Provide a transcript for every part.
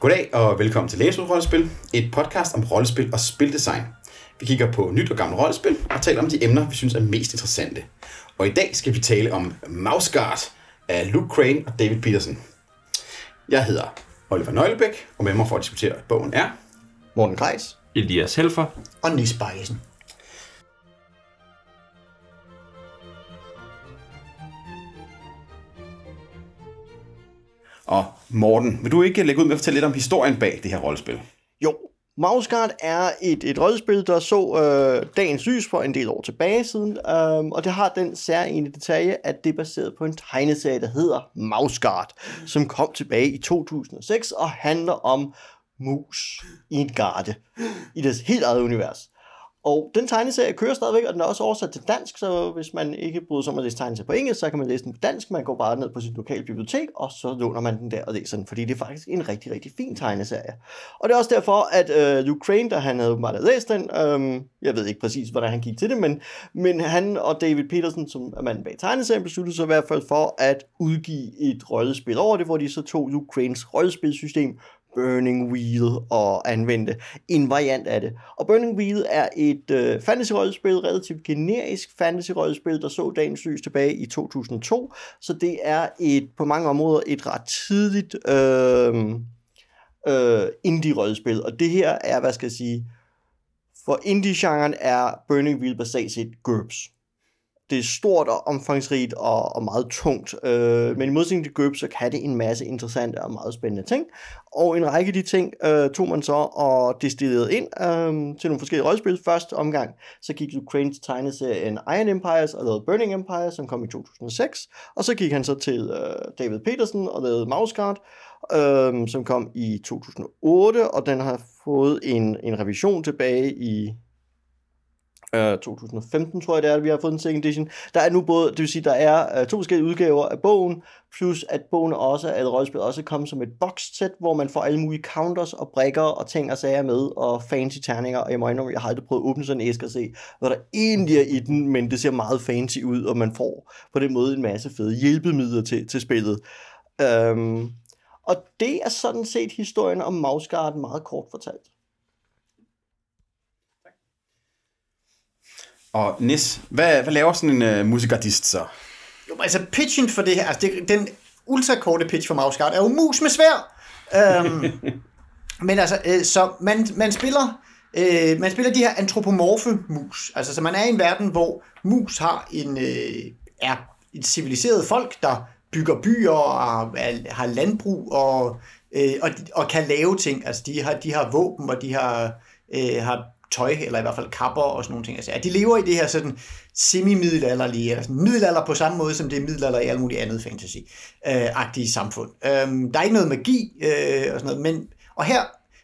Goddag og velkommen til Læsud Rollespil, et podcast om rollespil og spildesign. Vi kigger på nyt og gammelt rollespil og taler om de emner, vi synes er mest interessante. Og i dag skal vi tale om Mouseguard af Luke Crane og David Peterson. Jeg hedder Oliver Nøglebæk, og med mig for at diskutere bogen er... Morten Greis. Elias Helfer. Og Nis Bakkesen. Og Morten, vil du ikke lægge ud med at fortælle lidt om historien bag det her rollespil? Jo, Mausgard er et, et rollespil, der så øh, dagens lys for en del år tilbage siden, øh, og det har den særlige detalje, at det er baseret på en tegneserie, der hedder Mausgard, som kom tilbage i 2006 og handler om mus i en garde i det helt eget univers. Og den tegneserie kører stadigvæk, og den er også oversat til dansk, så hvis man ikke bryder sig om at læse tegneserie på engelsk, så kan man læse den på dansk. Man går bare ned på sit lokale bibliotek, og så låner man den der og læser den, fordi det er faktisk en rigtig, rigtig fin tegneserie. Og det er også derfor, at øh, Luke Crane, der han havde bare læst den, øh, jeg ved ikke præcis, hvordan han gik til det, men, men han og David Peterson, som er manden bag tegneserien, besluttede sig i hvert fald for at udgive et rollespil over det, hvor de så tog Luke Cranes rollespilsystem, Burning Wheel og anvendte en variant af det. Og Burning Wheel er et øh, fantasy-rollespil, relativt generisk fantasy-rollespil, der så dagens lys tilbage i 2002. Så det er et på mange områder et ret tidligt øh, øh, indie-rollespil. Og det her er, hvad skal jeg sige, for indie-genren er Burning Wheel basalt set GURPS det er stort og omfangsrigt og, og meget tungt. Øh, men i modsætning til GURPS, så kan det en masse interessante og meget spændende ting. Og en række af de ting øh, tog man så og destillerede ind øh, til nogle forskellige rollespil. Første omgang, så gik Ukraine til tegneserien Iron Empires og lavede Burning Empire, som kom i 2006. Og så gik han så til øh, David Peterson og lavede Mouseguard, øh, som kom i 2008, og den har fået en, en revision tilbage i Øh, 2015, tror jeg det er, at vi har fået en second edition. Der er nu både, det vil sige, der er øh, to forskellige udgaver af bogen, plus at bogen også, at rollespillet også kom som et boxset, hvor man får alle mulige counters og brikker og ting og sager med, og fancy terninger, og jeg må indrømme, jeg har aldrig prøvet at åbne sådan en æske og se, hvad der egentlig er i den, men det ser meget fancy ud, og man får på den måde en masse fede hjælpemidler til, til spillet. Um, og det er sådan set historien om Mouseguard meget kort fortalt. Og Nis, hvad, hvad laver sådan en uh, musikardist så? Jo, altså pitchen for det her, altså det, den ultrakorte pitch for Mouseguard er jo mus med svær. øhm, men altså, øh, så man, man spiller øh, man spiller de her antropomorfe mus. Altså, så man er i en verden, hvor mus har en, øh, er et civiliseret folk, der bygger byer og er, har landbrug og, øh, og, og kan lave ting. Altså, de har, de har våben, og de har, øh, har tøj, eller i hvert fald kapper og sådan nogle ting. Altså, at de lever i det her sådan semi-middelalderlige, eller sådan middelalder på samme måde, som det er middelalder i alt muligt andet fantasy-agtige samfund. Øhm, der er ikke noget magi øh, og sådan noget, men, og her,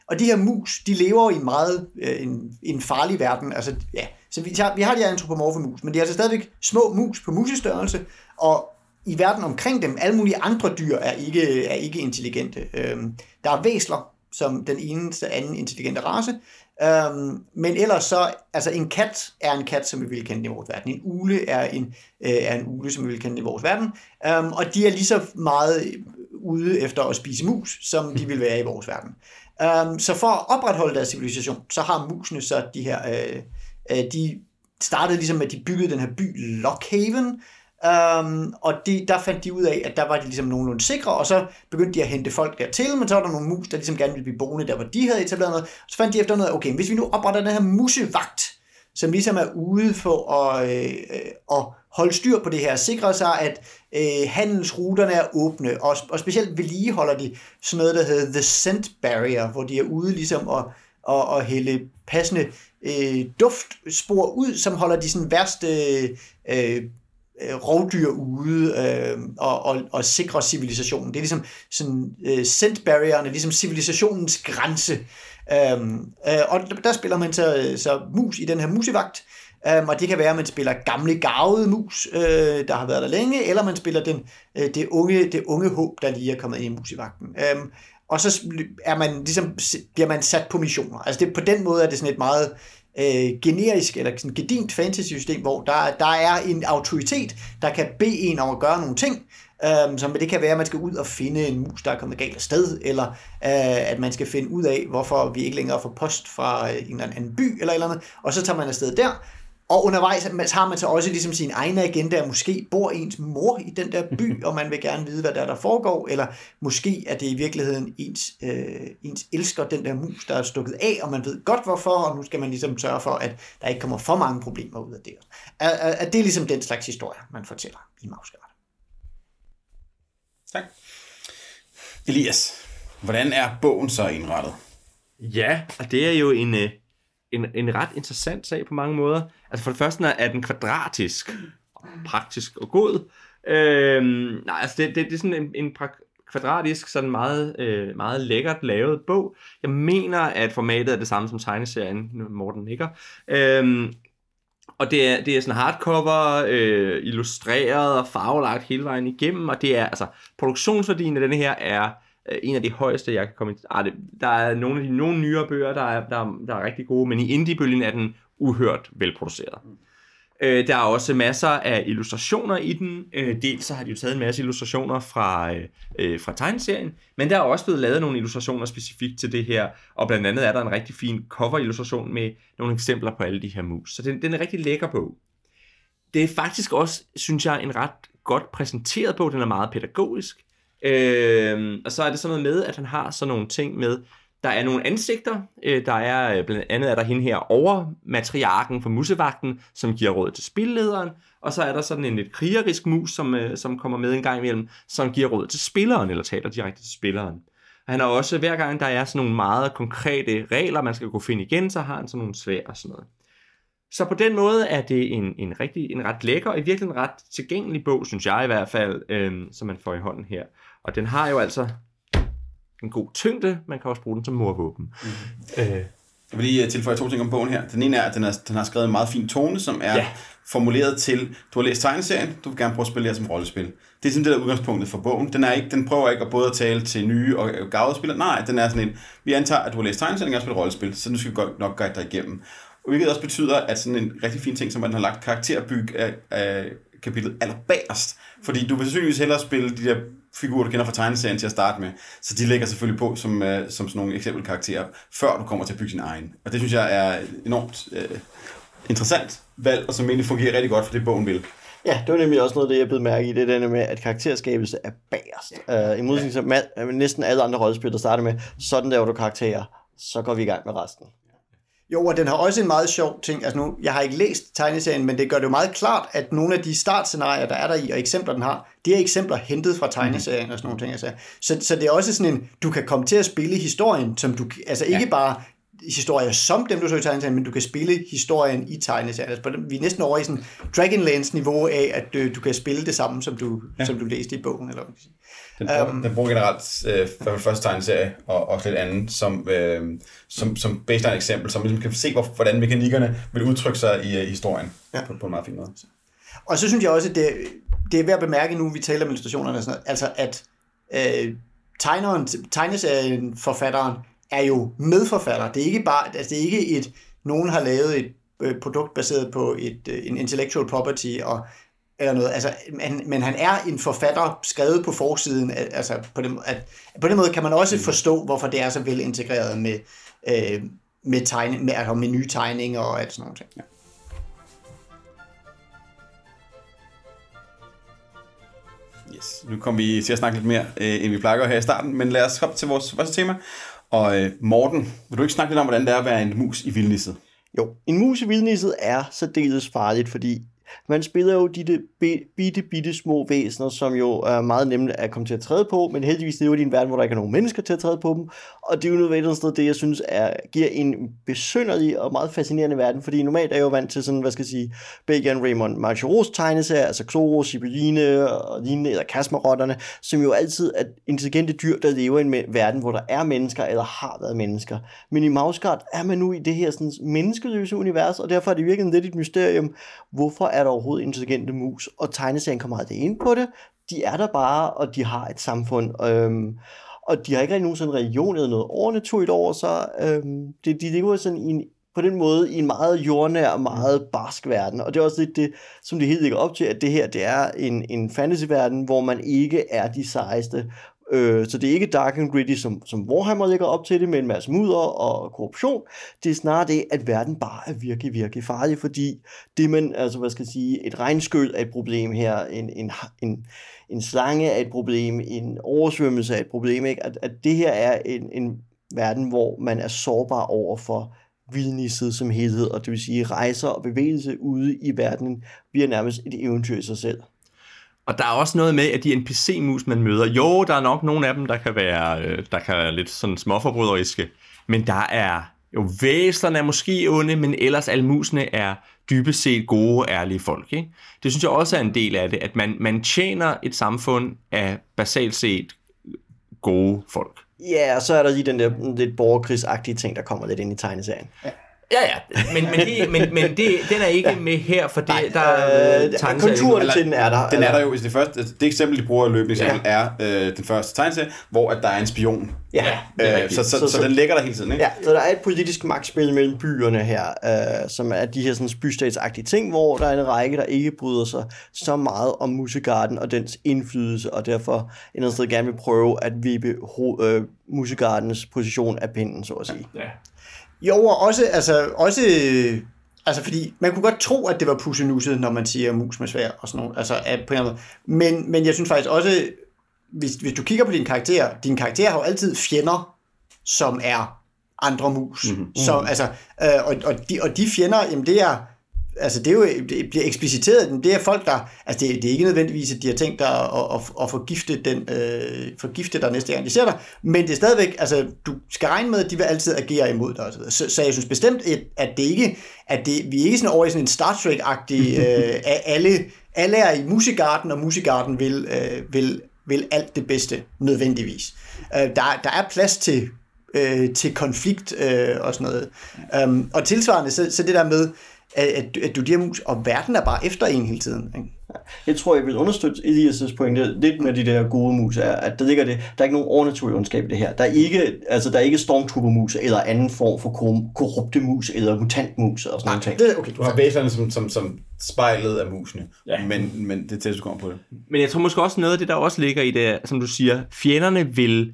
og de her mus, de lever i meget øh, en, en farlig verden. Altså, ja, så vi tager, vi har de her antropomorfe mus, men de er altså stadigvæk små mus på musestørrelse, og i verden omkring dem, alle mulige andre dyr er ikke, er ikke intelligente. Øhm, der er væsler, som den eneste anden intelligente race, Øhm, men ellers så, altså en kat er en kat, som vi vil kende i vores verden. En ule er en, øh, er en ule, som vi vil kende i vores verden. Øhm, og de er lige så meget ude efter at spise mus, som de vil være i vores verden. Øhm, så for at opretholde deres civilisation, så har musene så de her, øh, øh, de startede ligesom med, at de byggede den her by Lockhaven, Um, og de, der fandt de ud af, at der var de ligesom nogenlunde sikre, og så begyndte de at hente folk dertil, men så var der nogle mus, der ligesom gerne ville blive boende der, hvor de havde etableret noget. Så fandt de efter noget, okay, hvis vi nu opretter den her musevagt, som ligesom er ude for at, øh, at holde styr på det her, sikre sig, at øh, handelsruterne er åbne, og, og specielt vedligeholder de sådan noget, der hedder The Scent Barrier, hvor de er ude ligesom at, at, at hælde passende øh, duftspor ud, som holder de sådan værste øh, øh, rovdyr ude øh, og, og, og sikre civilisationen. Det er ligesom sådan øh, scent barrieren, ligesom civilisationens grænse. Øhm, øh, og der spiller man så, øh, så mus i den her musevagt, Um, og det kan være, at man spiller gamle gavede mus, øh, der har været der længe, eller man spiller den, øh, det, unge, det unge håb, der lige er kommet ind i musivagten. Um, øhm, og så er man ligesom, bliver man sat på missioner. Altså det, på den måde er det sådan et meget øh, generisk eller sådan gedint fantasy-system, hvor der, der er en autoritet, der kan bede en om at gøre nogle ting, Øhm, som det kan være, at man skal ud og finde en mus, der er kommet galt af sted, eller øh, at man skal finde ud af, hvorfor vi ikke længere får post fra øh, en eller anden by, eller eller andet, og så tager man afsted der, og undervejs har man så også ligesom sin egen agenda, måske bor ens mor i den der by, og man vil gerne vide, hvad der, er, der foregår, eller måske er det i virkeligheden ens, øh, ens elsker den der mus, der er stukket af, og man ved godt hvorfor, og nu skal man ligesom sørge for, at der ikke kommer for mange problemer ud af det. Er, er, er det ligesom den slags historie, man fortæller i Mausgard? Tak. Elias, hvordan er bogen så indrettet? Ja, og det er jo en, øh, en, en ret interessant sag på mange måder. Altså for det første er den kvadratisk, praktisk og god. Øhm, nej, altså det, det, det er sådan en, en kvadratisk, sådan meget, øh, meget lækkert lavet bog. Jeg mener, at formatet er det samme som tegneserien, Morten nikker. Øhm, og det er, det er sådan hardcover, øh, illustreret og farvelagt hele vejen igennem, og det er, altså, produktionsværdien af denne her er øh, en af de højeste, jeg kan komme i. Ah, det, der er nogle af de nogle nyere bøger, der er, der, der er rigtig gode, men i indiebølgen er den uhørt velproduceret. Mm. Øh, der er også masser af illustrationer i den. Øh, dels så har de jo taget en masse illustrationer fra, øh, øh, fra tegneserien, men der er også blevet lavet nogle illustrationer specifikt til det her, og blandt andet er der en rigtig fin cover-illustration med nogle eksempler på alle de her mus. Så den, den er en rigtig lækker bog. Det er faktisk også, synes jeg, en ret godt præsenteret bog. Den er meget pædagogisk. Øh, og så er det sådan noget med, at han har sådan nogle ting med, der er nogle ansigter. Øh, der er øh, blandt andet er der hende her over matriarken for musevagten, som giver råd til spillederen. Og så er der sådan en lidt krigerisk mus, som, øh, som kommer med en gang imellem, som giver råd til spilleren, eller taler direkte til spilleren. Han har også, hver gang der er sådan nogle meget konkrete regler, man skal kunne finde igen, så har han sådan nogle svær og sådan noget. Så på den måde er det en, en, rigtig, en ret lækker og i virkeligheden ret tilgængelig bog, synes jeg i hvert fald, øh, som man får i hånden her. Og den har jo altså en god tyngde. Man kan også bruge den som morvåben. Mm. Øh. Jeg vil lige øh, tilføje to ting om bogen her. Den ene er, at den, er, den har skrevet en meget fin tone, som er ja. formuleret til, du har læst tegneserien, du vil gerne prøve at spille det som rollespil. Det er sådan det der udgangspunktet for bogen. Den, er ikke, den prøver ikke at både at tale til nye og gavede spillere. Nej, den er sådan en, vi antager, at du har læst tegneserien og spille rollespil, så nu skal vi nok guide dig igennem. Hvilket også betyder, at sådan en rigtig fin ting, som man har lagt karakterbyg af, af kapitlet allerbagerst. Fordi du vil sandsynligvis hellere spille de der figurer, du kender fra tegneserien til at starte med. Så de lægger selvfølgelig på som, uh, som sådan nogle eksempelkarakterer, før du kommer til at bygge din egen. Og det synes jeg er enormt uh, interessant valg, og som egentlig fungerer rigtig godt for det, bogen vil. Ja, det var nemlig også noget, det jeg blev mærke i, det er med, at karakterskabelse er bagerst. Ja. Uh, I modsætning til næsten alle andre rollespil, der starter med, sådan laver du karakterer, så går vi i gang med resten. Jo, og den har også en meget sjov ting. Altså nu, jeg har ikke læst tegneserien, men det gør det jo meget klart, at nogle af de startscenarier, der er der i, og eksempler, den har, de er eksempler hentet fra tegneserien og sådan nogle ting. Altså. Så, så det er også sådan en, du kan komme til at spille historien, som du, altså ikke ja. bare historier som dem, du så i tegneserien, men du kan spille historien i tegneserien. Altså, vi er næsten over i sådan Dragonlance niveau af, at øh, du kan spille det samme, som du, ja. som du læste i bogen. Eller hvad den, bruger, um, den bruger generelt øh, for første tegneserie og, og lidt andet som, øh, som, som baseline eksempel, som ligesom kan se, hvor, hvordan mekanikkerne vil udtrykke sig i, i historien ja. på, på en meget fin måde. Og så synes jeg også, at det, det er værd at bemærke nu, vi taler om illustrationerne, og sådan noget, altså at øh, tegneren, tegneserien, forfatteren, er jo medforfatter. Det er ikke bare, altså det er ikke et, nogen har lavet et øh, produkt baseret på et, øh, en intellectual property, og eller noget. Altså, men, men han er en forfatter skrevet på forsiden. Altså, på, den, at, på den måde kan man også forstå, hvorfor det er så vel integreret med, øh, med, tegne, med, altså, med nye tegninger og alt sådan noget. Ja. Yes. Nu kommer vi til at snakke lidt mere, øh, end vi plejer her i starten, men lad os hoppe til vores første tema. Og øh, Morten, vil du ikke snakke lidt om, hvordan det er at være en mus i vildnisset? Jo, en mus i vildnisset er særdeles farligt, fordi man spiller jo de, de bitte, bitte små væsener, som jo er meget nemme at komme til at træde på, men heldigvis lever de i en verden, hvor der ikke er nogen mennesker til at træde på dem, og det er jo nødvendigvis noget, det jeg synes er, giver en besynderlig og meget fascinerende verden, fordi normalt er jeg jo vant til sådan, hvad skal jeg sige, Bacon, Raymond Marcheros tegneserier, altså Xoro, Sibyline og lignende, eller Kasmarotterne, som jo altid er intelligente dyr, der lever i en verden, hvor der er mennesker, eller har været mennesker. Men i Mausgard er man nu i det her sådan, menneskeløse univers, og derfor er det virkelig lidt et mysterium, hvorfor er der overhovedet intelligente mus, og tegneserien kommer aldrig ind på det. De er der bare, og de har et samfund. Øhm, og de har ikke rigtig nogen sådan religion eller noget overnaturligt over sig. Øhm, det, de lever sådan i en på den måde i en meget jordnær og meget barsk verden. Og det er også lidt det, som det helt ligger op til, at det her det er en, en fantasyverden, hvor man ikke er de sejeste. Øh, så det er ikke dark and gritty, som, som Warhammer ligger op til det, med en masse mudder og korruption. Det er snarere det, at verden bare er virkelig, virkelig farlig, fordi det man, altså hvad skal jeg sige, et regnskyld er et problem her, en, en, en, en slange er et problem, en oversvømmelse er et problem, ikke? At, at det her er en, en verden, hvor man er sårbar over for vildnisset som helhed, og det vil sige rejser og bevægelse ude i verden bliver nærmest et eventyr i sig selv. Og der er også noget med, at de NPC-mus, man møder, jo, der er nok nogle af dem, der kan være, øh, der kan være lidt sådan småforbryderiske, men der er jo væserne er måske onde, men ellers alle musene er dybest set gode, ærlige folk. Ikke? Det synes jeg også er en del af det, at man, man tjener et samfund af basalt set gode folk. Ja, og så er der lige den der lidt borgerkrigsagtige ting, der kommer lidt ind i tegneserien. Ja. Ja, ja, men, men, det, men, men det, den er ikke ja. med her, for det, Nej, der er øh, konturen til den er der. Den er der jo, hvis det første, det eksempel, de bruger løbende eksempel, ja. er øh, den første tegneserie, hvor at der er en spion. Ja, øh, så, så, så, så, så, den ligger der hele tiden, ikke? Ja, så der er et politisk magtspil mellem byerne her, øh, som er de her sådan bystatsagtige ting, hvor der er en række, der ikke bryder sig så meget om Musegarden og dens indflydelse, og derfor en sted gerne vil prøve at vippe øh, Musigardens position af pinden, så at sige. Ja. Jo, og også, altså, også Altså, fordi man kunne godt tro, at det var pussenusset, når man siger mus med svær og sådan noget. Altså, at på en måde. Men, men jeg synes faktisk også, hvis, hvis du kigger på din karakter, din karakter har jo altid fjender, som er andre mus. Mm-hmm. Så, altså, øh, og, og, de, og de fjender, jamen det er, altså det, er jo, det bliver ekspliciteret, det er folk, der, altså det, det er ikke nødvendigvis, at de har tænkt dig at, at, at forgifte, den, øh, forgifte dig næste gang, de ser dig, men det er stadigvæk, altså du skal regne med, at de vil altid agere imod dig. Så, så jeg synes bestemt, at det ikke, at det, vi er ikke sådan over i sådan en Star Trek-agtig, øh, alle, alle er i musikarten, og musikarten vil, øh, vil, vil alt det bedste, nødvendigvis. Øh, der, der er plads til øh, til konflikt øh, og sådan noget. Um, og tilsvarende, så, så det der med, at, at, at du de her mus, og verden er bare efter en hele tiden. Ikke? Jeg tror, jeg vil understøtte Elias' pointe lidt med de der gode mus, er, at der ligger det, der er ikke nogen overnaturlig ondskab i det her. Der er ikke, altså, der er ikke stormtrooper-mus, eller anden form for korrupte mus, eller mutantmus, og sådan noget. ting. Det, okay. Du har væserne som, som, som spejlet af musene, ja. men, men det er til, du kommer på det. Men jeg tror måske også noget af det, der også ligger i det, som du siger, fjenderne vil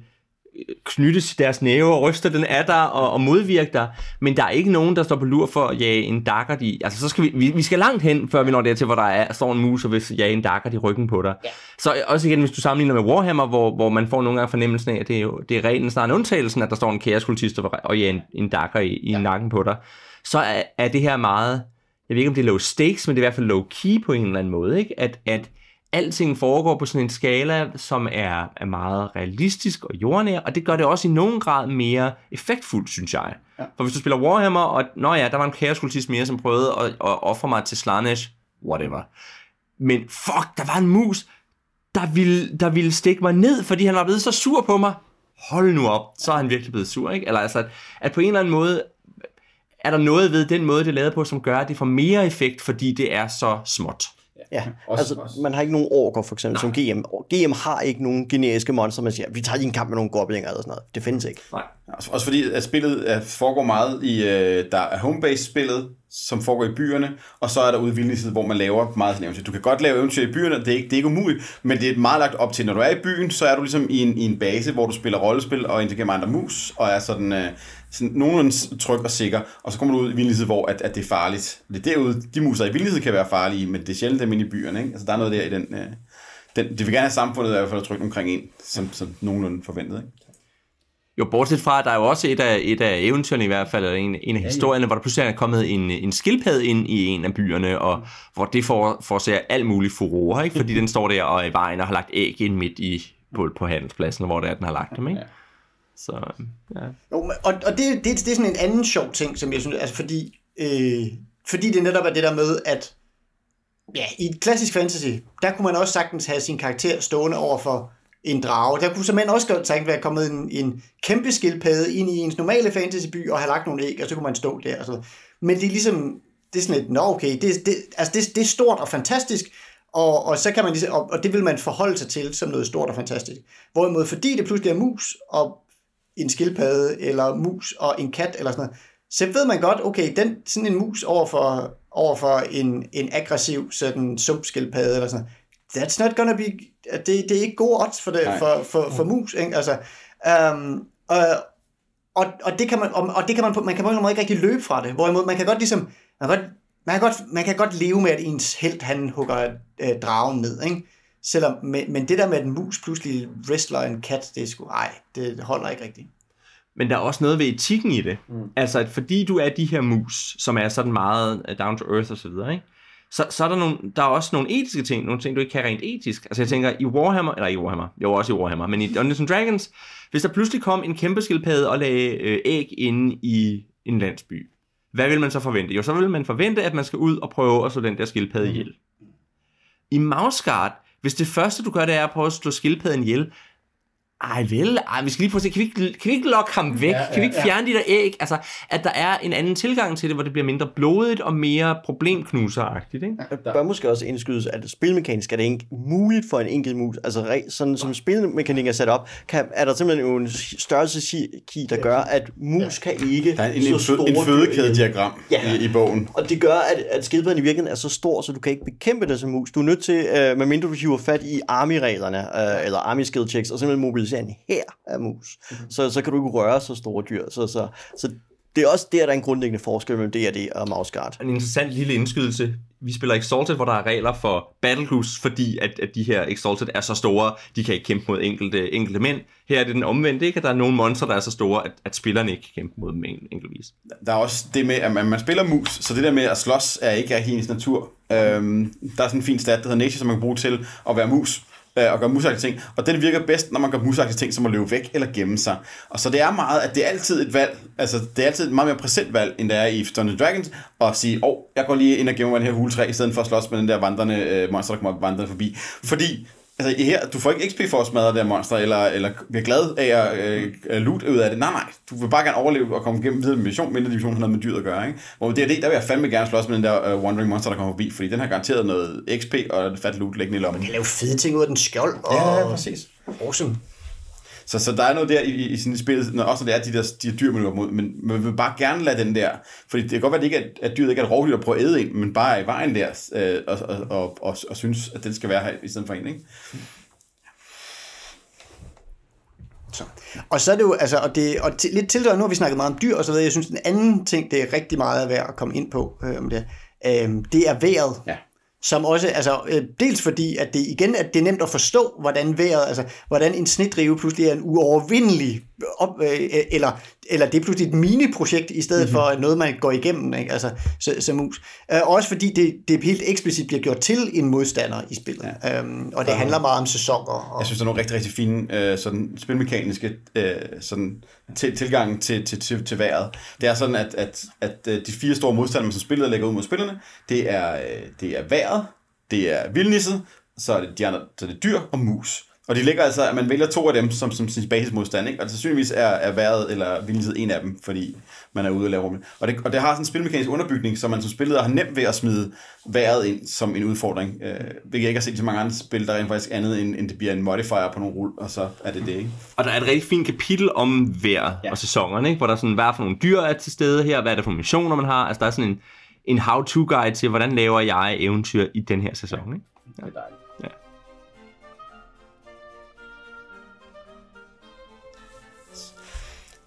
knytte deres næve og ryste den af dig og, og modvirke dig, men der er ikke nogen, der står på lur for at jage en dakker i. Altså, så skal vi, vi, vi skal langt hen, før vi når dertil, hvor der er, står en mus og vil jage en dakker i ryggen på dig. Ja. Så også igen, hvis du sammenligner med Warhammer, hvor, hvor man får nogle gange fornemmelsen af, at det er, jo, det er reglen snart undtagelsen, at der står en kaoskultist og, og jager en, en dakker i, i ja. nakken på dig, så er, er det her meget, jeg ved ikke om det er low stakes, men det er i hvert fald low key på en eller anden måde, ikke? At, at alting foregår på sådan en skala, som er, er meget realistisk og jordnær, og det gør det også i nogen grad mere effektfuldt, synes jeg. Ja. For hvis du spiller Warhammer, og nå ja, der var en kaoskultist mere, som prøvede at, at ofre mig til Slanesh, whatever. Men fuck, der var en mus, der ville, der ville stikke mig ned, fordi han var blevet så sur på mig. Hold nu op, så er han virkelig blevet sur, ikke? Eller altså, at, at på en eller anden måde, er der noget ved den måde, det er lavet på, som gør, at det får mere effekt, fordi det er så småt. Ja, også, altså også. man har ikke nogen orker for eksempel Nej. som GM. GM har ikke nogen generiske monster, man siger, vi tager lige en kamp med nogle goblinger eller sådan noget. Det findes ikke. Nej. Også fordi at spillet foregår meget i, øh, der er homebase spillet, som foregår i byerne, og så er der ude i hvor man laver meget sådan eventyr. Du kan godt lave eventyr i byerne, det er ikke, det er ikke umuligt, men det er meget lagt op til, når du er i byen, så er du ligesom i en, i en base, hvor du spiller rollespil og interagerer med andre mus, og er sådan... Øh, sådan nogenlunde tryg og sikker, og så kommer du ud i vildlighed, hvor at, at det er farligt. Det er derude, de muser i vildlighed kan være farlige, men det er sjældent dem inde i byerne. Ikke? Altså, der er noget der i den... Øh, den det vil gerne have samfundet, i hvert fald trygt omkring en, som, som nogenlunde forventet. Ikke? Jo, bortset fra, at der er jo også et af, et af eventyrene i hvert fald, eller en, en af historierne, ja, ja. hvor der pludselig er kommet en, en skildpadde ind i en af byerne, og mm. hvor det får, får ser alt muligt furore, ikke? fordi den står der og i vejen og har lagt æg ind midt i, på, på handelspladsen, hvor det er, den har lagt dem. Ikke? Ja. Så, øhm, ja. Jo, og, og det, det, det er sådan en anden sjov ting, som jeg synes, altså fordi, øh, fordi det netop er det der med, at ja, i et klassisk fantasy, der kunne man også sagtens have sin karakter stående over for en drage. Der kunne simpelthen også godt tænke være kommet en, en kæmpe skildpadde ind i ens normale fantasyby og have lagt nogle æg, og så kunne man stå der. Og så. Men det er ligesom, det er sådan et, nå okay, det, det, altså det, det er stort og fantastisk, og, og, så kan man ligesom, og, og det vil man forholde sig til som noget stort og fantastisk. Hvorimod, fordi det pludselig er mus, og en skildpadde, eller mus og en kat, eller sådan noget, så ved man godt, okay, den, sådan en mus over for, over for en, en aggressiv sådan sumpskildpadde eller sådan noget, that's not gonna be, det, det er ikke gode odds for, det, Nej. for, for, for mus, ikke? Altså, um, og, og, og, det kan man, og, og det kan man, på- man kan på en måde ikke rigtig løbe fra det, hvorimod man kan godt ligesom, man kan godt, man kan godt, man kan godt leve med, at ens held, han hugger øh, dragen ned, ikke? Selvom, men, men det der med, at en mus pludselig wrestler en kat, det er sgu, ej, det holder ikke rigtigt. Men der er også noget ved etikken i det. Mm. Altså, at fordi du er de her mus, som er sådan meget øh, down to earth og så videre, ikke? Så, så er der, nogle, der er også nogle etiske ting, nogle ting, du ikke kan rent etisk. Altså jeg tænker, i Warhammer, eller i Warhammer, jo også i Warhammer, men i Dungeons and Dragons, hvis der pludselig kom en kæmpe skildpadde og lagde øh, æg inde i en landsby, hvad vil man så forvente? Jo, så vil man forvente, at man skal ud og prøve at slå den der skildpadde ihjel. I Mouseguard, hvis det første, du gør, det er at prøve at slå skildpadden ihjel, ej vel, ej, vi skal lige prøve at se, kan vi ikke, kan vi ikke lokke ham væk? Ja, ja, kan vi ikke fjerne de der æg? Altså, at der er en anden tilgang til det, hvor det bliver mindre blodigt og mere problemknuseragtigt, ikke? Det bør måske også indskydes, at spilmekanisk er det ikke muligt for en enkelt mus. Altså sådan som spilmekanik er sat op, kan, er der simpelthen jo en størrelseskey, der gør, at mus kan ikke Der er en, en, store en fødekædediagram Ja. i, i bogen. Og det gør, at, at skildpadden i virkeligheden er så stor, så du kan ikke bekæmpe det som mus. Du er nødt til, øh, medmindre du hiver fat i army-reglerne, øh, eller army skill checks, og simpelthen mobilisere en her af mus. Mm-hmm. Så, så kan du ikke røre så store dyr. Så, så, så det er også der, der er en grundlæggende forskel mellem D&D og Mouse Guard. En interessant lille indskydelse. Vi spiller Exalted, hvor der er regler for Battlecruise, fordi at, at de her Exalted er så store, de kan ikke kæmpe mod enkelte, enkelte mænd. Her er det den omvendte, ikke? At der er nogle monster, der er så store, at, at spillerne ikke kan kæmpe mod dem en- enkeltvis. Der er også det med, at man, man spiller mus, så det der med at slås er ikke af hendes natur. Øhm, der er sådan en fin stat, der hedder Nature, som man kan bruge til at være mus øh, og gøre musagtige ting. Og den virker bedst, når man gør musagtige ting, som at løbe væk eller gemme sig. Og så det er meget, at det er altid et valg, altså det er altid et meget mere præsent valg, end det er i Dungeons Dragons, at sige, åh, oh, jeg går lige ind og gemmer mig i den her huletræ, i stedet for at slås med den der vandrende øh, monster, der kommer vandrende forbi. Fordi Altså her, du får ikke XP for at smadre det monster, eller, eller bliver glad af at øh, loot ud af det. Nej, nej. Du vil bare gerne overleve og komme igennem videre med mission, mindre division har noget med dyret at gøre. Ikke? Hvor det er det, der vil jeg fandme gerne slås med den der uh, Wandering Monster, der kommer forbi, fordi den har garanteret noget XP og fat loot liggende i lommen. kan lave fede ting ud af den skjold. Og... Ja, ja, præcis. Awesome. Så, så der er noget der i, i, i sådan et spil, når, også når det er de der, de dyr, man løber mod, men man vil bare gerne lade den der, fordi det kan godt være, at, det ikke er, at dyret ikke er et rovdyr, der prøver at æde en, men bare er i vejen der, øh, og, og, og, og, og, synes, at den skal være her i stedet for en, ikke? Så. Og så er det jo, altså, og, det, og til, lidt til nu har vi snakket meget om dyr og så videre, jeg synes, den anden ting, det er rigtig meget værd at komme ind på, øh, om det, øh, det er vejret. Ja. Som også, altså, øh, dels fordi, at det igen, at det er nemt at forstå, hvordan vejret, altså, hvordan en snitdrive pludselig er en uovervindelig, op, øh, eller, eller det er pludselig et mini-projekt, i stedet mm-hmm. for noget, man går igennem, ikke? Altså, så, som mus. Øh, også fordi det, det helt eksplicit bliver gjort til en modstander i spillet. Ja. Øhm, og det handler meget om sæsoner. Og, Jeg synes, der er nogle rigtig, rigtig fine øh, sådan spilmekaniske øh, sådan, til, tilgang til, til, til, til vejret. Det er sådan, at, at, at de fire store modstandere, man som spillet lægger ud mod spillerne, det er, det er vejret, det er vildnisset, så er det, de andre, så er det dyr og mus. Og de ligger altså, at man vælger to af dem som, som sin basismodstand, ikke? Og det sandsynligvis er, er vejret eller vildnisset en af dem, fordi man er ude og lave rummet. Og det, og det har sådan en spilmekanisk underbygning, så man som spiller har nemt ved at smide vejret ind som en udfordring. Øh, hvilket jeg ikke har set i så mange andre spil, der er rent faktisk andet, end, end det bliver en modifier på nogle rull, og så er det det, ikke? Og der er et rigtig fint kapitel om vejr ja. Ja. og sæsonerne, ikke? hvor der er sådan, hvad er for nogle dyr er til stede her, hvad er det for missioner, man har. Altså der er sådan en, en how-to-guide til, hvordan laver jeg eventyr i den her sæson. Ikke? Det er dejligt.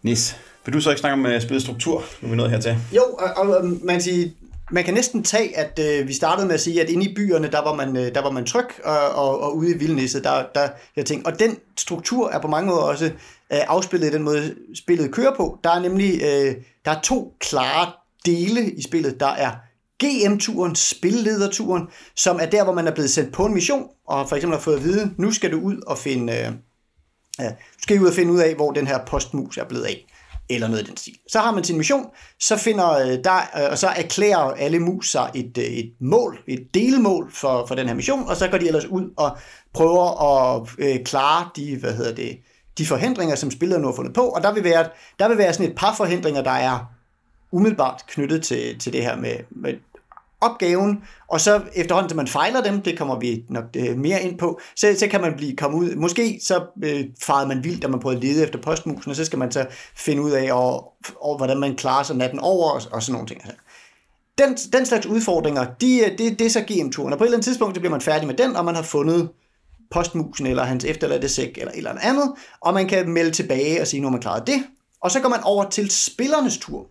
Nis, vil du så ikke snakke om øh, uh, spillets struktur, nu er vi nået hertil? Jo, og, og man, siger, man kan næsten tage, at øh, vi startede med at sige, at inde i byerne, der var man, øh, der var man tryg, og, og, og ude i vildnisset, der, der jeg tænkte, og den struktur er på mange måder også øh, afspillet i den måde, spillet kører på. Der er nemlig øh, der er to klare dele i spillet. Der er GM-turen, spillederturen, som er der, hvor man er blevet sendt på en mission, og for eksempel har fået at vide, nu skal du ud og finde, øh, du skal ud og finde ud af, hvor den her postmus er blevet af eller noget i den stil. Så har man sin mission, så finder øh, der, øh, og så erklærer alle mus sig et, øh, et mål, et delmål for, for den her mission, og så går de ellers ud og prøver at øh, klare de, hvad hedder det, de forhindringer, som spillerne nu har fundet på, og der vil være, der vil være sådan et par forhindringer, der er umiddelbart knyttet til, til det her med, med opgaven, og så efterhånden, som man fejler dem, det kommer vi nok øh, mere ind på, så, så kan man blive komme ud. Måske så øh, farede man vildt, da man prøvede at lede efter postmusen, og så skal man så finde ud af, og, og, hvordan man klarer sig natten over, og, og sådan nogle ting. Den, den slags udfordringer, de, øh, det, det er så GM-turen, og på et eller andet tidspunkt, så bliver man færdig med den, og man har fundet postmusen, eller hans efterladte sæk, eller et eller andet, og man kan melde tilbage og sige, nu har man klaret det, og så går man over til spillernes tur,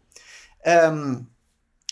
øhm,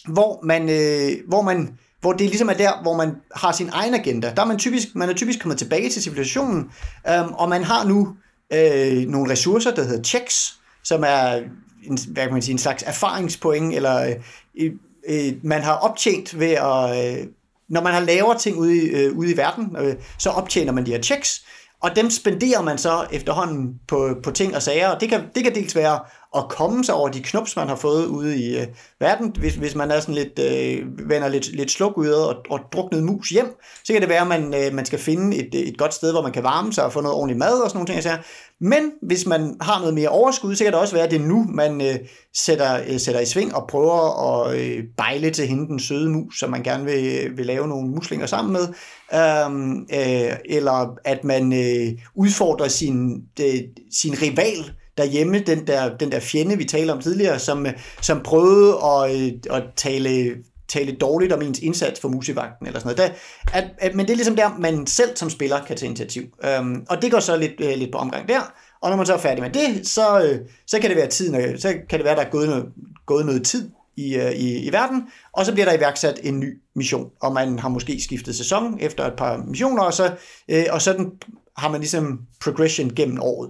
hvor, man, øh, hvor man hvor det ligesom er der, hvor man har sin egen agenda. Der er man typisk, man er typisk kommet tilbage til civilisationen, øhm, og man har nu øh, nogle ressourcer, der hedder checks, som er en, hvad kan man sige, en slags erfaringspoint, eller øh, øh, man har optjent ved at... Øh, når man har lavere ting ude i, øh, ude i verden, øh, så optjener man de her checks, og dem spenderer man så efterhånden på, på ting og sager. Det kan, det kan dels være at komme sig over de knops, man har fået ude i øh, verden. Hvis, hvis man er sådan lidt, øh, vender lidt, lidt sluk ud og, og druknet mus hjem, så kan det være, at man, øh, man skal finde et, et godt sted, hvor man kan varme sig og få noget ordentligt mad og sådan nogle ting. Men hvis man har noget mere overskud, så kan det også være, at det er nu, man øh, sætter, øh, sætter i sving og prøver at øh, bejle til hende den søde mus, som man gerne vil, øh, vil lave nogle muslinger sammen med. Øhm, øh, eller at man øh, udfordrer sin, de, sin rival derhjemme, den der, den der fjende, vi talte om tidligere, som, øh, som prøvede at, øh, at tale, tale dårligt om ens indsats for musivagten eller sådan noget. Der, at, at, men det er ligesom der, man selv som spiller kan tage initiativ. Øhm, og det går så lidt, øh, lidt på omgang der. Og når man så er færdig med det, så, øh, så kan det være tiden, øh, så kan det være, der er gået noget, gået noget tid i, øh, i, i verden, og så bliver der iværksat en ny mission, og man har måske skiftet sæson efter et par missioner, og, så, øh, og sådan har man ligesom progression gennem året.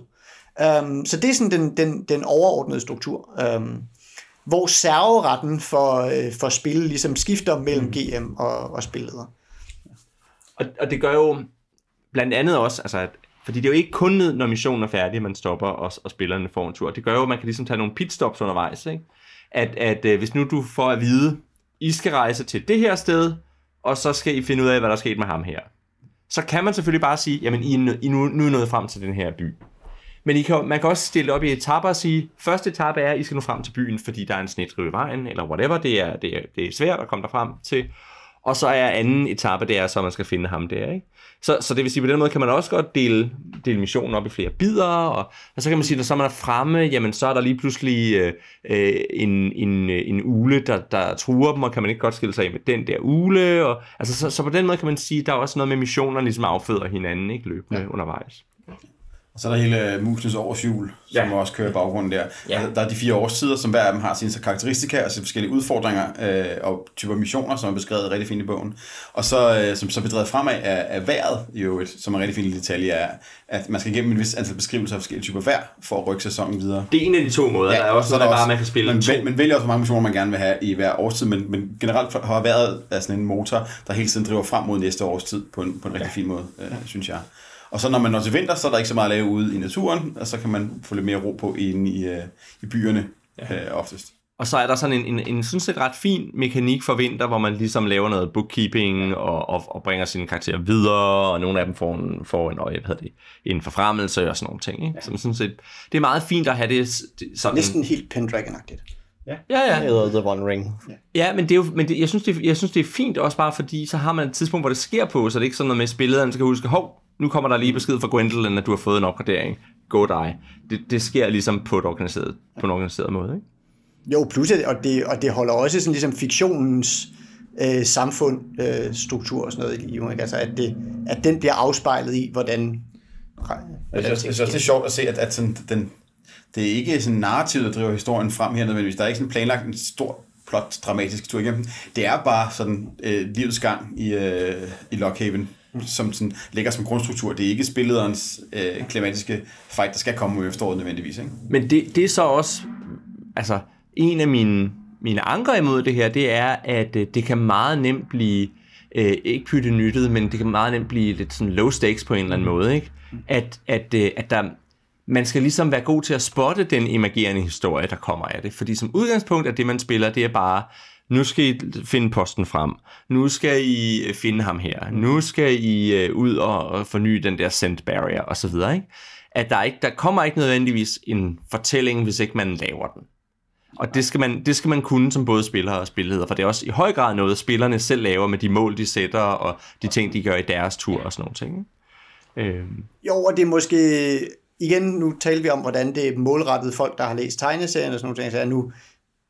Um, så det er sådan den, den, den overordnede struktur. Um, hvor serveretten for, øh, for spil ligesom skifter mellem mm. GM og, og spilleder. Og, og det gør jo blandt andet også, altså at, fordi det er jo ikke kun når missionen er færdig, man stopper og, og spillerne får en tur. Det gør jo, at man kan ligesom tage nogle pitstops undervejs. Ikke? At, at øh, hvis nu du får at vide, I skal rejse til det her sted, og så skal I finde ud af, hvad der er sket med ham her. Så kan man selvfølgelig bare sige, jamen I, I nu, nu er nået frem til den her by. Men I kan, man kan også stille op i etaper og sige, første etape er, at I skal nå frem til byen, fordi der er en snedrive i vejen, eller whatever, det er, det er, det er svært at komme der frem til. Og så er anden etape, det er så, man skal finde ham der, ikke? Så, så det vil sige, på den måde kan man også godt dele, dele missionen op i flere bidder, og, og så kan man sige, når så man er fremme, jamen så er der lige pludselig øh, øh en, en, en ule, der, der truer dem, og kan man ikke godt skille sig af med den der ule, og, altså så, så på den måde kan man sige, der er også noget med missioner, ligesom afføder hinanden, ikke løbende ja. undervejs. Og så er der hele Musenes årsjul, som ja. også kører i baggrunden der. Ja. Altså, der er de fire årstider, som hver af dem har sine karakteristika og sine forskellige udfordringer øh, og typer missioner, som er beskrevet rigtig fint i bogen. Og så, øh, som så bedrevet fremad af, af vejret, i øvrigt, som er rigtig fint i detalje, er, at man skal igennem en vis antal beskrivelser af forskellige typer vejr, for at rykke sæsonen videre. Det er en af de to måder. Ja, der er også noget, der bare, man kan spille man, to. man vælger også, hvor mange missioner man gerne vil have i hver årstid, men, men generelt har været sådan en motor, der hele tiden driver frem mod næste årstid på en, på en rigtig ja. fin måde, øh, synes jeg. Og så når man når til vinter, så er der ikke så meget at lave ude i naturen, og så kan man få lidt mere ro på inde i, uh, i byerne ja. uh, oftest. Og så er der sådan en, en, en synes jeg, ret fin mekanik for vinter, hvor man ligesom laver noget bookkeeping og, og, og bringer sine karakterer videre, og nogle af dem får en, får en, øje, hvad det, en forfremmelse og sådan nogle ting. Ikke? Ja. Så synes set, det er meget fint at have det sådan... Næsten helt Pendragon-agtigt. Ja, ja. ja. Eller The One Ring. Ja, ja men, det er jo, men det, jeg, synes, det, jeg synes, det er fint også bare, fordi så har man et tidspunkt, hvor det sker på, så det er ikke sådan noget med spillet, at man skal huske, hov, nu kommer der lige besked fra Gwendolyn, at du har fået en opgradering. Go dig. Det, det sker ligesom på, et organiseret, på en organiseret måde, ikke? Jo, plus at, og det, og det holder også sådan ligesom fiktionens øh, samfund, øh, struktur og sådan noget i liv, ikke? Altså, at, det, at den bliver afspejlet i, hvordan... hvordan jeg synes, jeg synes det er sjovt at se, at, at sådan, den, det er ikke sådan narrativ, der driver historien frem her nødvendigvis. Der er ikke sådan planlagt en stor plot dramatisk tur igennem. Det er bare sådan øh, livets gang i, øh, i Lockhaven som sådan, ligger som grundstruktur. Det er ikke spillederens øh, klimatiske fight, der skal komme i efteråret nødvendigvis. Ikke? Men det, det er så også, altså, en af mine, mine anker imod det her, det er, at øh, det kan meget nemt blive, øh, ikke pytte nyttet, men det kan meget nemt blive lidt sådan low stakes på en eller anden måde. Ikke? At, at, øh, at der, man skal ligesom være god til at spotte den emergerende historie, der kommer af det. Fordi som udgangspunkt er det, man spiller, det er bare, nu skal I finde posten frem, nu skal I øh, finde ham her, nu skal I øh, ud og forny den der sent barrier og så videre, ikke? At der, ikke, der kommer ikke nødvendigvis en fortælling, hvis ikke man laver den. Og det skal, man, det skal man kunne som både spiller og spilleder, for det er også i høj grad noget, spillerne selv laver med de mål, de sætter, og de ting, de gør i deres tur og sådan nogle ting. ikke? Øhm, Jo, og det er måske... Igen, nu taler vi om, hvordan det er målrettet folk, der har læst tegneserien og sådan nogle ting. Så nu,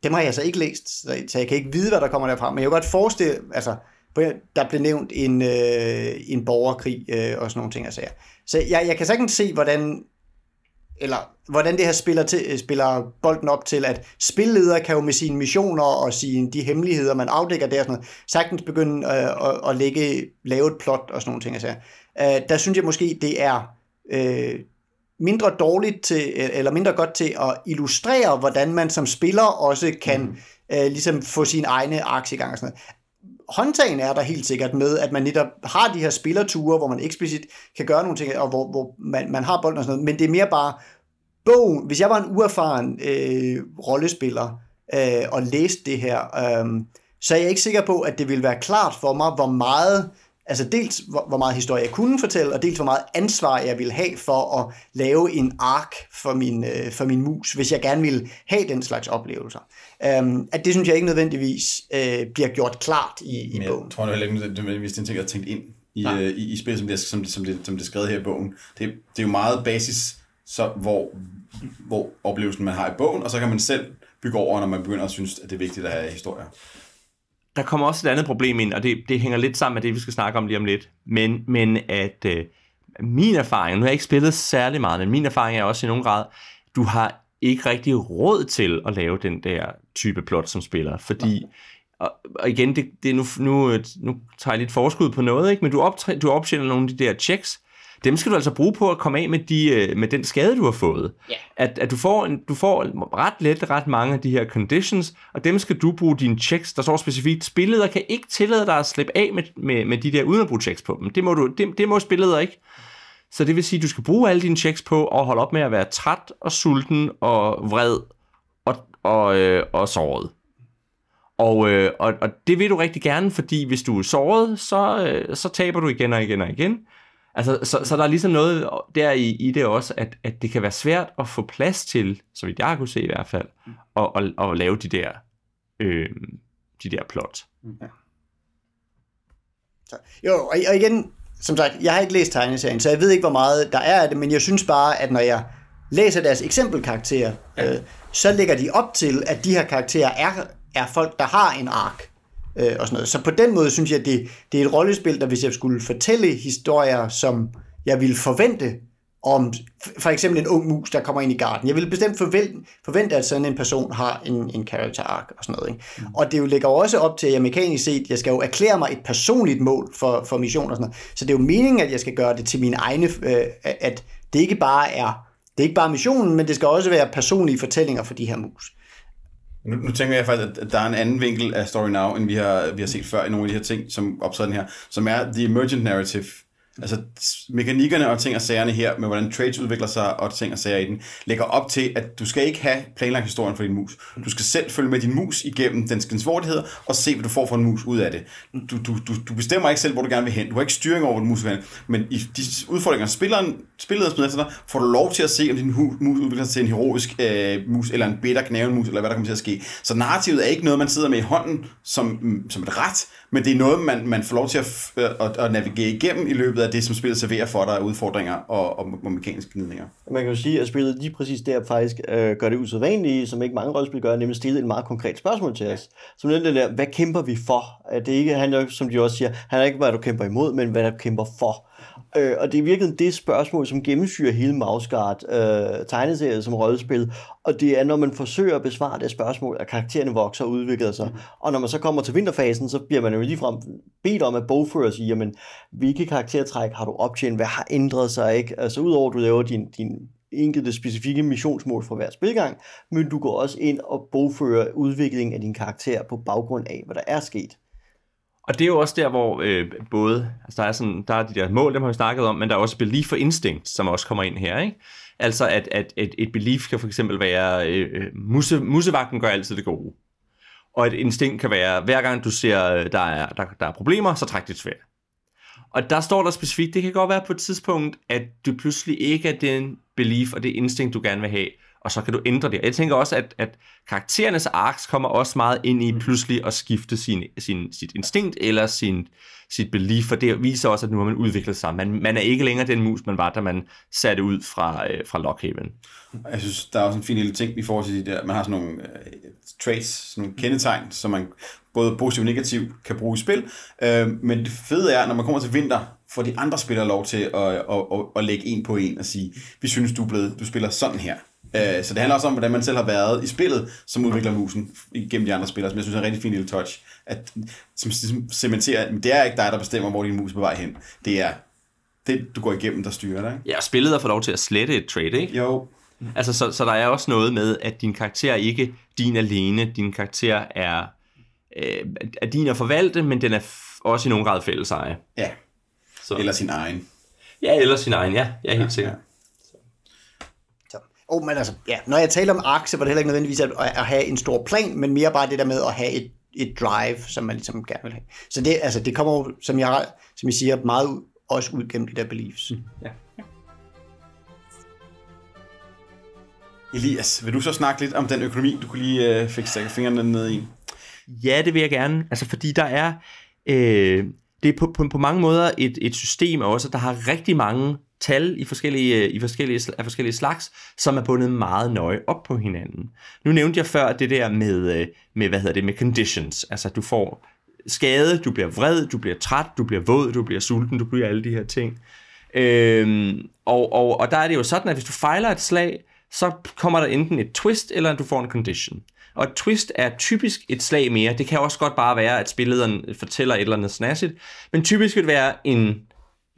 dem har jeg altså ikke læst, så så jeg kan ikke vide, hvad der kommer derfra. Men jeg kan godt forestille, altså, der blev nævnt en, øh, en borgerkrig øh, og sådan nogle ting. Altså, så jeg, jeg kan sagtens se, hvordan eller hvordan det her spiller, til, spiller bolden op til, at spilledere kan jo med sine missioner og sine, de hemmeligheder, man afdækker der, og sådan noget, sagtens begynde øh, at, at lægge, lave et plot og sådan nogle ting. Altså. Øh, der synes jeg måske, det er øh, mindre dårligt til, eller mindre godt til at illustrere, hvordan man som spiller også kan mm. øh, ligesom få sine egne aktier i gang og sådan noget håndtagen er der helt sikkert med, at man netop har de her spillerture, hvor man eksplicit kan gøre nogle ting, og hvor, hvor man, man har bolden og sådan noget, men det er mere bare bogen. Hvis jeg var en uerfaren øh, rollespiller øh, og læste det her, øh, så er jeg ikke sikker på, at det ville være klart for mig, hvor meget altså dels hvor, hvor meget historie jeg kunne fortælle, og dels hvor meget ansvar jeg ville have for at lave en ark for min, øh, for min mus, hvis jeg gerne ville have den slags oplevelser. Um, at det synes jeg ikke nødvendigvis øh, bliver gjort klart i, i Men bogen. Jeg tror heller ikke, det er nødvendigvis en ting, jeg har tænkt ind i, Nej. øh, i, i spil, som det, som, som, det, som det er skrevet her i bogen. Det, det er jo meget basis, så, hvor, hvor oplevelsen man har i bogen, og så kan man selv bygge over, når man begynder at synes, at det er vigtigt at have historier der kommer også et andet problem ind, og det, det hænger lidt sammen med det, vi skal snakke om lige om lidt. Men, men at øh, min erfaring, nu har jeg ikke spillet særlig meget, men min erfaring er også i nogen grad, du har ikke rigtig råd til at lave den der type plot som spiller, fordi og, og igen, det, det nu, nu, øh, nu tager jeg lidt forskud på noget, ikke? men du, optræ, du optjener nogle af de der checks, dem skal du altså bruge på at komme af med, de, øh, med den skade, du har fået. Ja. At, at du, får en, du får ret let ret mange af de her conditions, og dem skal du bruge dine checks. Der står specifikt, spilleder kan ikke tillade dig at slippe af med, med, med de der, uden at bruge checks på dem. Det må, du, det, det må spilleder ikke. Så det vil sige, at du skal bruge alle dine checks på at holde op med at være træt og sulten og vred og, og, øh, og såret. Og, øh, og, og det vil du rigtig gerne, fordi hvis du er såret, så, øh, så taber du igen og igen og igen. Altså, så, så der er ligesom noget der i, i det også, at, at det kan være svært at få plads til, så vidt jeg kunne se i hvert fald, at, at, at lave de der, øh, de der plot. Jo, og, og igen, som sagt, jeg har ikke læst tegneserien, så jeg ved ikke, hvor meget der er af det, men jeg synes bare, at når jeg læser deres eksempelkarakterer, ja. øh, så lægger de op til, at de her karakterer er, er folk, der har en ark. Øh, og sådan noget. Så på den måde synes jeg, at det, det er et rollespil, der hvis jeg skulle fortælle historier, som jeg ville forvente om for eksempel en ung mus, der kommer ind i garden. Jeg ville bestemt forvente, forvente, at sådan en person har en, en character arc og sådan noget. Ikke? Mm. Og det jo lægger også op til, at jeg mekanisk set, jeg skal jo erklære mig et personligt mål for, for mission og sådan noget. Så det er jo meningen, at jeg skal gøre det til mine egne, øh, at det ikke bare er det er ikke bare missionen, men det skal også være personlige fortællinger for de her mus. Nu, nu tænker jeg faktisk, at der er en anden vinkel af Story Now, end vi har, vi har set før i nogle af de her ting, som optræder den her, som er The Emergent Narrative. Altså mekanikkerne og ting og sagerne her, med hvordan trades udvikler sig og ting og sager i den, lægger op til, at du skal ikke have planlagt historien for din mus. Du skal selv følge med din mus igennem dens svårigheder og se, hvad du får for en mus ud af det. Du, du, du, du bestemmer ikke selv, hvor du gerne vil hen. Du har ikke styring over, hvor din mus vil hen. Men i de udfordringer, spilleren, spillet smider efter dig, får du lov til at se, om din mus udvikler sig til en heroisk øh, mus, eller en bitter knæven mus, eller hvad der kommer til at ske. Så narrativet er ikke noget, man sidder med i hånden som, mm, som et ret, men det er noget, man, man får lov til at, øh, at, at navigere igennem i løbet af det, som spillet serverer for dig af udfordringer og, og, og mekaniske gnidninger. Man kan jo sige, at spillet lige præcis der faktisk øh, gør det usædvanlige, som ikke mange rollespil gør, nemlig stille et meget konkret spørgsmål til os. Som den der, hvad kæmper vi for? At det ikke handler, som de også siger, handler ikke om, hvad du kæmper imod, men hvad du kæmper for. Øh, og det er virkelig det spørgsmål, som gennemsyrer hele Mausgard øh, tegneserien som rollespil. Og det er, når man forsøger at besvare det spørgsmål, at karaktererne vokser og udvikler sig. Mm. Og når man så kommer til vinterfasen, så bliver man jo ligefrem bedt om at bogføre sig, jamen, hvilke karaktertræk har du optjent? Hvad har ændret sig? Ikke? Altså udover at du laver din, din enkelte specifikke missionsmål for hver spilgang, men du går også ind og bogfører udviklingen af din karakter på baggrund af, hvad der er sket. Og det er jo også der, hvor øh, både, altså der er, sådan, der er de der mål, dem har vi snakket om, men der er også belief og instinct, som også kommer ind her, ikke? Altså at, at et, et belief kan for eksempel være, øh, øh musse, musevagten gør altid det gode. Og et instinkt kan være, hver gang du ser, øh, der er, der, der er problemer, så træk dit sværd. Og der står der specifikt, det kan godt være på et tidspunkt, at du pludselig ikke er den belief og det instinkt, du gerne vil have, og så kan du ændre det. Jeg tænker også, at, at karakterernes arcs kommer også meget ind i pludselig at skifte sin, sin, sit instinkt eller sin, sit belief, for det viser også, at nu har man udviklet sig. Man, man er ikke længere den mus, man var, da man satte ud fra, øh, fra Lockhaven. Jeg synes, der er også en fin lille ting i forhold til de der, man har sådan nogle uh, traits, sådan nogle kendetegn, som man både positivt og negativt kan bruge i spil. Uh, men det fede er, når man kommer til vinter, får de andre spillere lov til at, at, at, at lægge en på en og sige, vi synes, du, er blevet, du spiller sådan her. Uh, så det handler også om, hvordan man selv har været i spillet, som udvikler musen igennem de andre spillere, som jeg synes er en rigtig fin lille touch. At, som, som cementerer, at det er ikke dig, der bestemmer, hvor din mus er på vej hen. Det er det, du går igennem, der styrer dig. Ja, og spillet har fået lov til at slette et trade, ikke? Jo, Altså, så, så der er også noget med, at din karakter er ikke din alene. Din karakter er, øh, er din at forvalte, men den er også i nogen grad fælleseje. ja. Så. Eller sin egen. Ja, eller sin egen, ja. Jeg er helt sikker. Så. Oh, men altså, ja, når jeg taler om ark, så var det heller ikke nødvendigvis at, at have en stor plan, men mere bare det der med at have et, et drive, som man ligesom gerne vil have. Så det, altså, det kommer jo, som jeg, som jeg siger, meget ud, også ud gennem de der beliefs. Ja. Elias, vil du så snakke lidt om den økonomi, du kunne lige øh, fik stikket fingrene ned i? Ja, det vil jeg gerne. Altså, fordi der er... Øh, det er på, på, på mange måder et, et system også, der har rigtig mange tal i forskellige, øh, i forskellige, af forskellige slags, som er bundet meget nøje op på hinanden. Nu nævnte jeg før det der med, øh, med hvad hedder det, med conditions. Altså, du får skade, du bliver vred, du bliver træt, du bliver våd, du bliver sulten, du bliver alle de her ting. Øhm, og, og, og der er det jo sådan, at hvis du fejler et slag, så kommer der enten et twist, eller du får en condition. Og et twist er typisk et slag mere. Det kan også godt bare være, at spillederen fortæller et eller andet snasset, Men typisk vil det være en,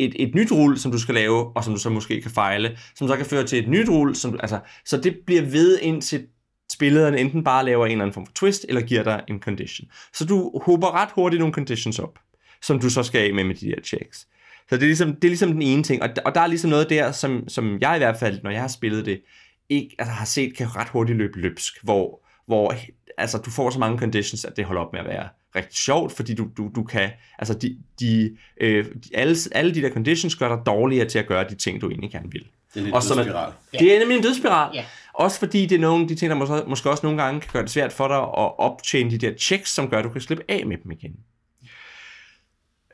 et, et nyt rul, som du skal lave, og som du så måske kan fejle, som så kan føre til et nyt rul. Som, altså, så det bliver ved indtil spillederen enten bare laver en eller anden form for twist, eller giver dig en condition. Så du håber ret hurtigt nogle conditions op, som du så skal af med med de der checks. Så det er ligesom, det er ligesom den ene ting. Og, og der er ligesom noget der, som, som jeg i hvert fald, når jeg har spillet det, ikke altså, har set, kan ret hurtigt løbe løbsk, hvor, hvor altså, du får så mange conditions, at det holder op med at være rigtig sjovt, fordi du, du, du kan, altså de, de, øh, de, alle, alle de der conditions gør dig dårligere til at gøre de ting, du egentlig gerne vil. Det er Og som er- spiral. Det er nemlig en dødsspiral. Ja. Også fordi det er nogle af de ting, der måske, måske også nogle gange kan gøre det svært for dig at optjene de der checks, som gør, at du kan slippe af med dem igen.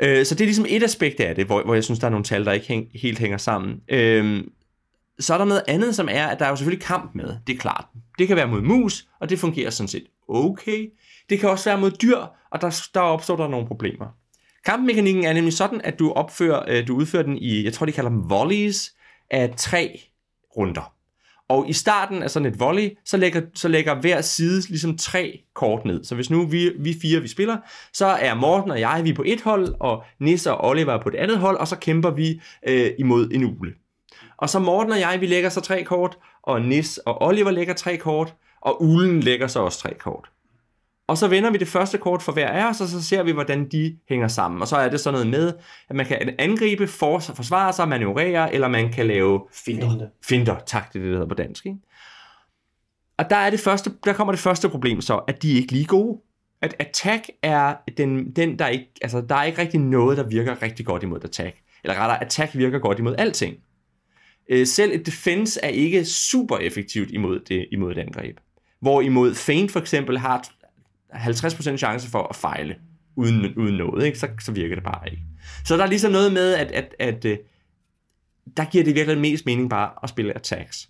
Øh, så det er ligesom et aspekt af det, hvor, hvor jeg synes, der er nogle tal, der ikke hæng, helt hænger sammen. Øh, så er der noget andet, som er, at der er jo selvfølgelig kamp med. Det er klart. Det kan være mod mus, og det fungerer sådan set okay. Det kan også være mod dyr, og der, der opstår der nogle problemer. Kampmekanikken er nemlig sådan, at du, opfører, øh, du udfører den i, jeg tror de kalder dem volleys, af tre runder. Og i starten af sådan et volley, så lægger, så lægger hver side ligesom tre kort ned. Så hvis nu vi, vi fire, vi spiller, så er Morten og jeg, vi er på et hold, og Nisse og Oliver er på et andet hold, og så kæmper vi øh, imod en ule. Og så Morten og jeg, vi lægger så tre kort, og Nis og Oliver lægger tre kort, og ulen lægger så også tre kort. Og så vender vi det første kort for hver af os, og så ser vi, hvordan de hænger sammen. Og så er det sådan noget med, at man kan angribe, for, forsvare sig, manøvrere, eller man kan lave Finder. Finder, tak, det det, det hedder på dansk. Ikke? Og der, er det første, der kommer det første problem så, at de er ikke lige gode. At attack er den, den der ikke, altså der er ikke rigtig noget, der virker rigtig godt imod attack. Eller rettere, attack virker godt imod alting. Øh, selv et defense er ikke super effektivt imod, det, imod et angreb. Hvorimod feint for eksempel har 50% chance for at fejle uden, uden noget, ikke? Så, så virker det bare ikke. Så der er ligesom noget med, at, at, at øh, der giver det virkelig mest mening bare at spille attacks.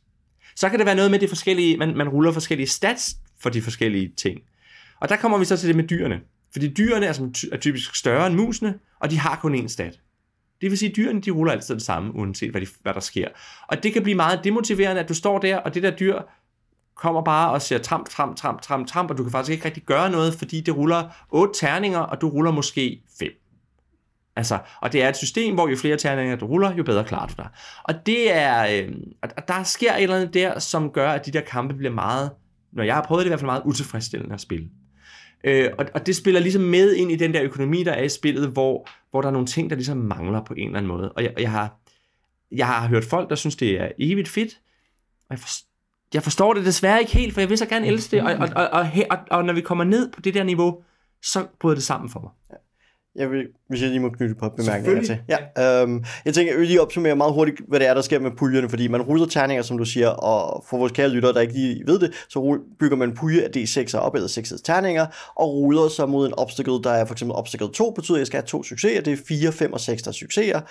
Så kan det være noget med de forskellige, man, man ruller forskellige stats for de forskellige ting. Og der kommer vi så til det med dyrene. Fordi dyrene er, som ty- er typisk større end musene, og de har kun én stat. Det vil sige, at dyrene de ruller altid det samme, uanset hvad, de, hvad der sker. Og det kan blive meget demotiverende, at du står der, og det der dyr kommer bare og siger tramp, tramp, tramp, tramp, tramp, og du kan faktisk ikke rigtig gøre noget, fordi det ruller otte terninger, og du ruller måske fem. Altså, og det er et system, hvor jo flere terninger du ruller, jo bedre klarer du dig. Og det er, øh, og der sker et eller andet der, som gør, at de der kampe bliver meget, når jeg har prøvet det i hvert fald meget utilfredsstillende at spille. Øh, og, og det spiller ligesom med ind i den der økonomi, der er i spillet, hvor, hvor der er nogle ting, der ligesom mangler på en eller anden måde. Og jeg, og jeg, har, jeg har hørt folk, der synes, det er evigt fedt, og jeg, forstår, jeg forstår det desværre ikke helt, for jeg vil så gerne elske det, og, og, og, og, og, og når vi kommer ned på det der niveau, så bryder det sammen for mig. Jeg vil, hvis jeg lige må knytte et par bemærkninger til. Ja, øhm, jeg tænker, jeg vil lige opsummere meget hurtigt, hvad det er, der sker med puljerne, fordi man ruller terninger, som du siger, og for vores kære lyttere, der ikke lige ved det, så bygger man en pulje af D6'er op, eller 6 terninger, og ruller så mod en obstacle, der er for eksempel obstacle 2, betyder, at jeg skal have to succeser, det er 4, 5 og 6, der er succeser,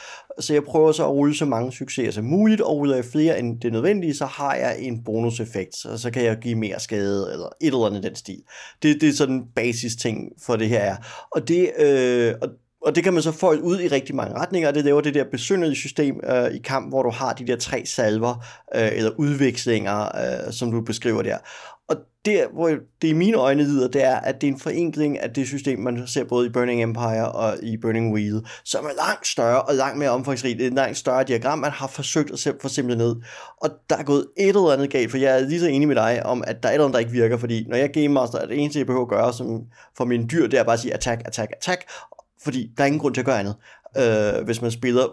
så jeg prøver så at rulle så mange succeser som muligt, og ruller jeg flere end det nødvendige, så har jeg en bonuseffekt, så, så kan jeg give mere skade, eller et eller andet den stil. Det, det er sådan basis ting for det her er. Og det, øh, Øh, og og det kan man så få ud i rigtig mange retninger, og det laver det der besynderlige system øh, i kamp, hvor du har de der tre salver, øh, eller udvekslinger, øh, som du beskriver der. Og der, hvor det i mine øjne lider, det er, at det er en forenkling af det system, man ser både i Burning Empire og i Burning Wheel, som er langt større og langt mere omfangsrigt. Det er et langt større diagram, man har forsøgt at få simpelt ned. Og der er gået et eller andet galt, for jeg er lige så enig med dig om, at der er et eller andet, der ikke virker, fordi når jeg game master, er det eneste, jeg behøver at gøre som for mine dyr, det er bare at sige attack, attack, attack, fordi der er ingen grund til at gøre andet, øh, hvis man spiller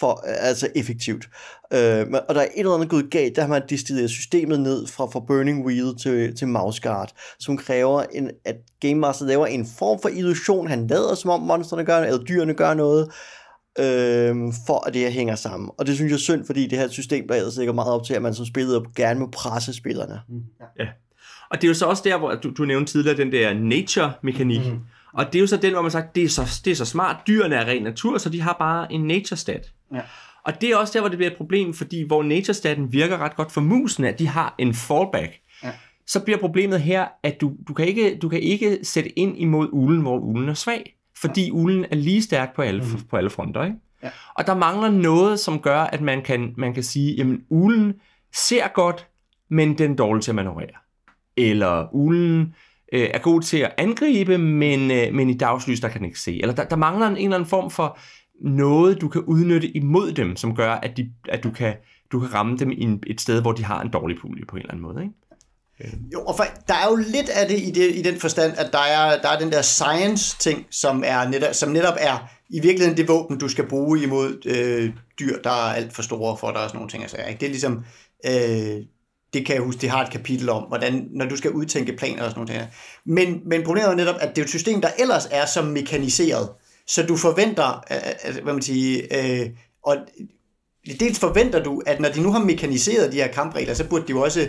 for, altså effektivt. Øh, og der er et eller andet gået galt, der har man distilleret systemet ned fra, fra Burning Wheel til, til Mouse Guard, som kræver, en, at Game Master laver en form for illusion. Han lader som om monsterne gør noget, eller dyrene gør noget, øh, for at det her hænger sammen. Og det synes jeg er synd, fordi det her system, der ellers ligger meget op til, at man som spiller gerne må presse spillerne. Ja. Og det er jo så også der, hvor du, du nævnte tidligere den der nature-mekanik. Mm. Og det er jo så den, hvor man sagt, det er så, det er så smart, dyrene er ren natur, så de har bare en nature-stat. Ja. Og det er også der, hvor det bliver et problem, fordi hvor nature-staten virker ret godt for musene, at de har en fallback. Ja. Så bliver problemet her, at du, du, kan ikke, du kan ikke sætte ind imod ulen, hvor ulen er svag. Fordi ulen er lige stærk på alle, mm. på alle fronter. Ikke? Ja. Og der mangler noget, som gør, at man kan, man kan sige, jamen ulen ser godt, men den er dårlig til at manøvrere. Eller ulen øh, er god til at angribe, men, øh, men i dagslys, der kan den ikke se. Eller der, der mangler en, en eller anden form for noget, du kan udnytte imod dem, som gør, at, de, at du, kan, du kan ramme dem i en, et sted, hvor de har en dårlig pulje på en eller anden måde. Ikke? Øh. Jo, og for, der er jo lidt af det i, det i den forstand, at der er, der er den der science-ting, som, er netop, som netop er i virkeligheden det våben, du skal bruge imod øh, dyr, der er alt for store for dig og sådan nogle ting. Altså, ikke? Det er ligesom, øh, det kan jeg huske, det har et kapitel om, hvordan, når du skal udtænke planer og sådan noget. Men, men problemet er netop, at det er et system, der ellers er så mekaniseret, så du forventer, at, hvad man siger, øh, og dels forventer du, at når de nu har mekaniseret de her kampregler, så burde de jo også,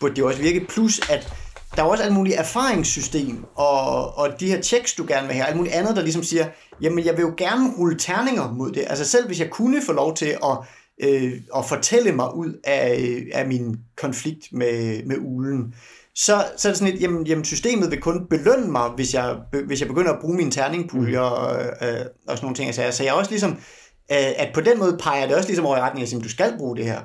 burde de også virke, plus at der er også alt muligt erfaringssystem, og, og de her checks, du gerne vil have, alt muligt andet, der ligesom siger, jamen jeg vil jo gerne rulle terninger mod det. Altså selv hvis jeg kunne få lov til at, øh, at fortælle mig ud af, af min konflikt med, med ulen, så, så er det sådan et, jamen, jamen systemet vil kun belønne mig, hvis jeg, hvis jeg begynder at bruge mine terningpuljer og, øh, og sådan nogle ting. Så, så jeg er også ligesom, øh, at på den måde peger det også ligesom over i retning af, at du skal bruge det her.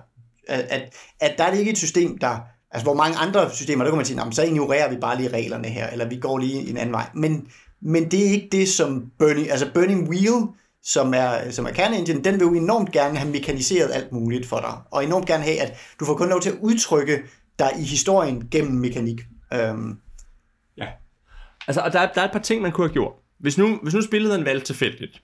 At, at, at der er det ikke et system, der, altså hvor mange andre systemer, der kan man sige, så ignorerer vi bare lige reglerne her, eller vi går lige en anden vej. Men, men det er ikke det, som Burning, altså Burning Wheel, som er, som er kerneengine, den vil jo enormt gerne have mekaniseret alt muligt for dig, og enormt gerne have, at du får kun lov til at udtrykke dig i historien gennem mekanik. Um, Ja. Altså, og der, er- der er et par ting, man kunne have gjort. Hvis nu, hvis nu spillet havde valgt tilfældigt,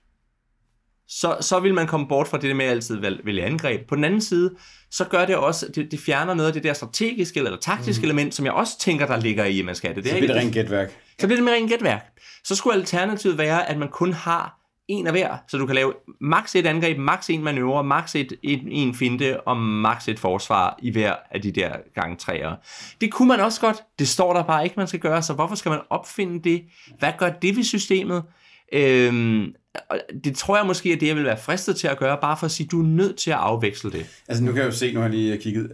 så, så vil man komme bort fra det der med at altid valg- vælge angreb. På den anden side, så gør det også, det, det fjerner noget af det der strategiske eller taktiske mm. element, som jeg også tænker, der ligger i, at man skal have det. det Så er bliver det rent gætværk. så bliver det mere en gætværk. Så skulle alternativet være, at man kun har en af hver, så du kan lave maks et angreb, maks en manøvre, maks et, et, en finte og maks et forsvar i hver af de der gang træer. Det kunne man også godt. Det står der bare ikke, man skal gøre, så hvorfor skal man opfinde det? Hvad gør det ved systemet? Øhm, og det tror jeg måske, at det jeg vil være fristet til at gøre, bare for at sige, at du er nødt til at afveksle det. Altså nu kan jeg jo se, nu har jeg lige kigget.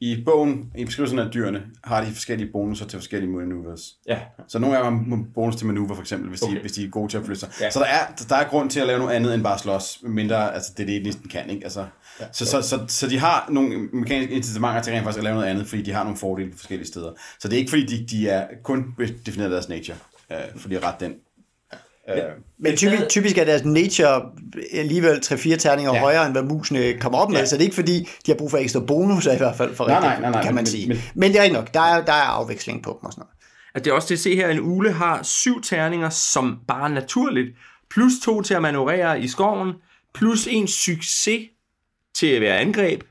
I bogen, i beskrivelsen af dyrene, har de forskellige bonusser til forskellige maneuvers. Ja. Så nogle af dem har bonus til manøvre, for eksempel, hvis, okay. de, hvis de er gode til at flytte sig. Ja. Så der er, der er grund til at lave noget andet end bare slås, mindre, altså det er det, de næsten kan, ikke? Altså, ja. så, så, så, så, de har nogle mekaniske incitamenter til rent faktisk at lave noget andet, fordi de har nogle fordele på forskellige steder. Så det er ikke fordi, de, de er kun defineret af deres nature, øh, fordi ret den. Øh, Men typisk, typisk er deres nature alligevel 3-4 terninger ja. Højere, end hvad musene kommer op med, ja. Så det er ikke fordi, de har brug for ekstra bonusser i hvert fald, for Nej, rigtig, nej, nej, nej, kan man men- sige. men- Men, men det er ikke nok, der er, der er afveksling på dem og sådan noget. At det er også det at se her, at en ule har syv terninger, som bare naturligt, plus to til at manøvrere i skoven, plus en succes til at være angreb,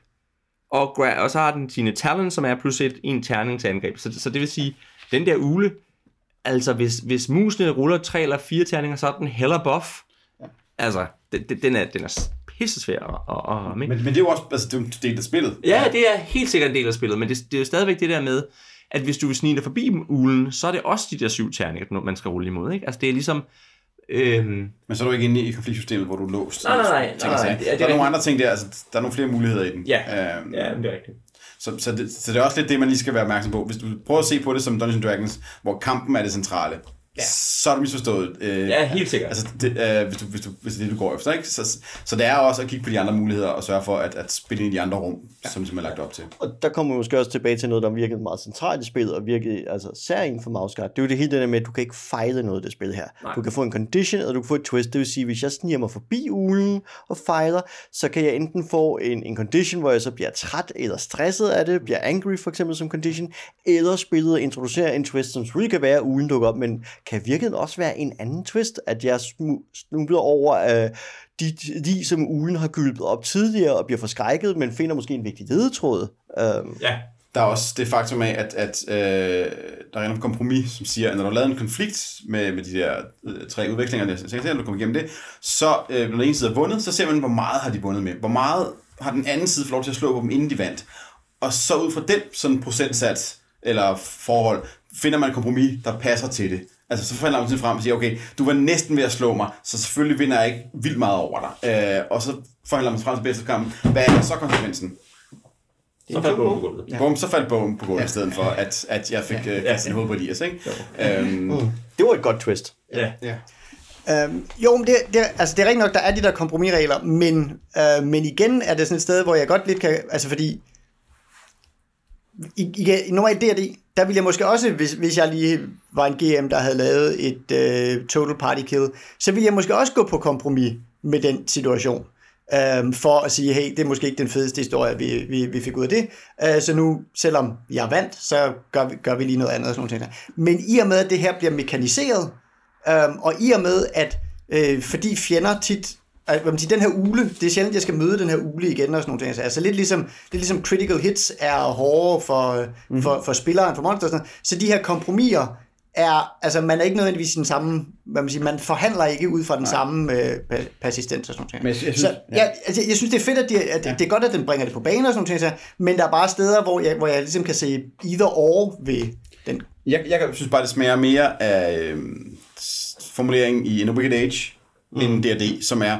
og, og så har den sine talent, som er plus et, en terning til angreb. Så, så det vil sige, den der ule Altså, hvis, hvis musene ruller tre eller fire terninger, så er den heller buff. Ja. Altså, den, den- er, den er pisse svær at, at, at. Men, men det er jo også altså, det er en del af spillet. Ja, det er helt sikkert en del af spillet, men det, det er jo stadigvæk det der med, at hvis du vil snige dig forbi ulen, så er det også de der syv terninger, man skal rulle imod. Ikke? Altså, det er ligesom... Øhm, Men så er du ikke inde i konfliktsystemet, hvor du er låst. Nej, nej, nej, nej, nej, det der er nogle andre ting der, altså, der er nogle flere muligheder i den. Ja. Øhm, det er rigtigt. Så, så, det, så det er også lidt det, man lige skal være opmærksom på. Hvis du prøver at se på det som Dungeons Dragons, hvor kampen er det centrale, ja. så er du misforstået. Øh, Ja, helt sikkert. Altså, det, øh, hvis, du, hvis, du, hvis det er det, du går efter. Ikke? Så, så det er også at kigge på de andre muligheder og sørge for at, at spille ind i de andre rum, ja. som som er lagt op til. Og der kommer vi måske også tilbage til noget, der virkede meget centralt i spillet, og virkede altså særligt for Mouse Guard. Det er jo det hele det der med, at du kan ikke fejle noget af det spil her. Nej. Du kan få en condition, og du kan få et twist. Det vil sige, hvis jeg sniger mig forbi ulen og fejler, så kan jeg enten få en, en condition, hvor jeg så bliver træt eller stresset af det, bliver angry for eksempel som condition, eller spillet introducerer en twist, som selvfølgelig kan være, at ulen dukker op, men kan virkelig også være en anden twist, at jeg snubler over øh, de, de, som ulen har gylpet op tidligere og bliver forskrækket, men finder måske en vigtig ledetråd. Øhm, Ja. Der er også det faktum af, at, at øh, der er en kompromis, som siger, at når du har lavet en konflikt med, med de der øh, tre udviklinger, der, så kan du kommer igennem det, så øh, når den ene side har vundet, så ser man, hvor meget har de vundet med. Hvor meget har den anden side fået lov til at slå på dem, inden de vandt. Og så ud fra den sådan procentsats, eller forhold, finder man et kompromis, der passer til det. Altså, så man sådan frem og siger, okay, du var næsten ved at slå mig, så selvfølgelig vinder jeg ikke vildt meget over dig. Øh, og så forhandler man sig frem til bedste kampen. Hvad er så konsekvensen? Så faldt bogen på gulvet. Ja. Bum, så faldt bogen på gulvet, ja. i stedet for, at, at jeg fik ja. uh, kastet ja. hoved på Elias, ikke? Øhm, Det var et godt twist. Ja. ja. Øhm, jo, men det, det, altså det er rigtigt nok, der er de der kompromisregler, men, øh, men igen er det sådan et sted, hvor jeg godt lidt kan, altså fordi, i, i, normalt D&D, der ville jeg måske også, hvis, hvis jeg lige var en GM, der havde lavet et øh, total party kill, så ville jeg måske også gå på kompromis med den situation. Øhm, for at sige, hey, det er måske ikke den fedeste historie, vi, vi, vi fik ud af det. Øh, så nu, selvom jeg vandt, så gør vi, gør vi lige noget andet. Og sådan nogle ting. Men i og med, at det her bliver mekaniseret, Øhm, og i og med, at øh, fordi fjender tit, hvad man siger, den her ule, det er sjældent, jeg skal møde den her ule igen og sådan nogle ting. Altså lidt ligesom, det er ligesom critical hits er hårde for, mm. for, for spilleren, for monster og sådan noget. Så de her kompromiser er, altså man er ikke nødvendigvis den samme, hvad man siger, man forhandler ikke ud fra den Nej. samme øh, persistens og sådan noget. Men jeg synes- så, ja. ja. altså, jeg synes, det er fedt, at, de, at ja. det er godt, at den bringer det på banen og sådan nogle ting, men der er bare steder, hvor jeg, hvor jeg ligesom kan se either or ved den Jeg, jeg synes bare, det smager mere af øh, formuleringen i In a Wicked Age, mm. end D&D, som er,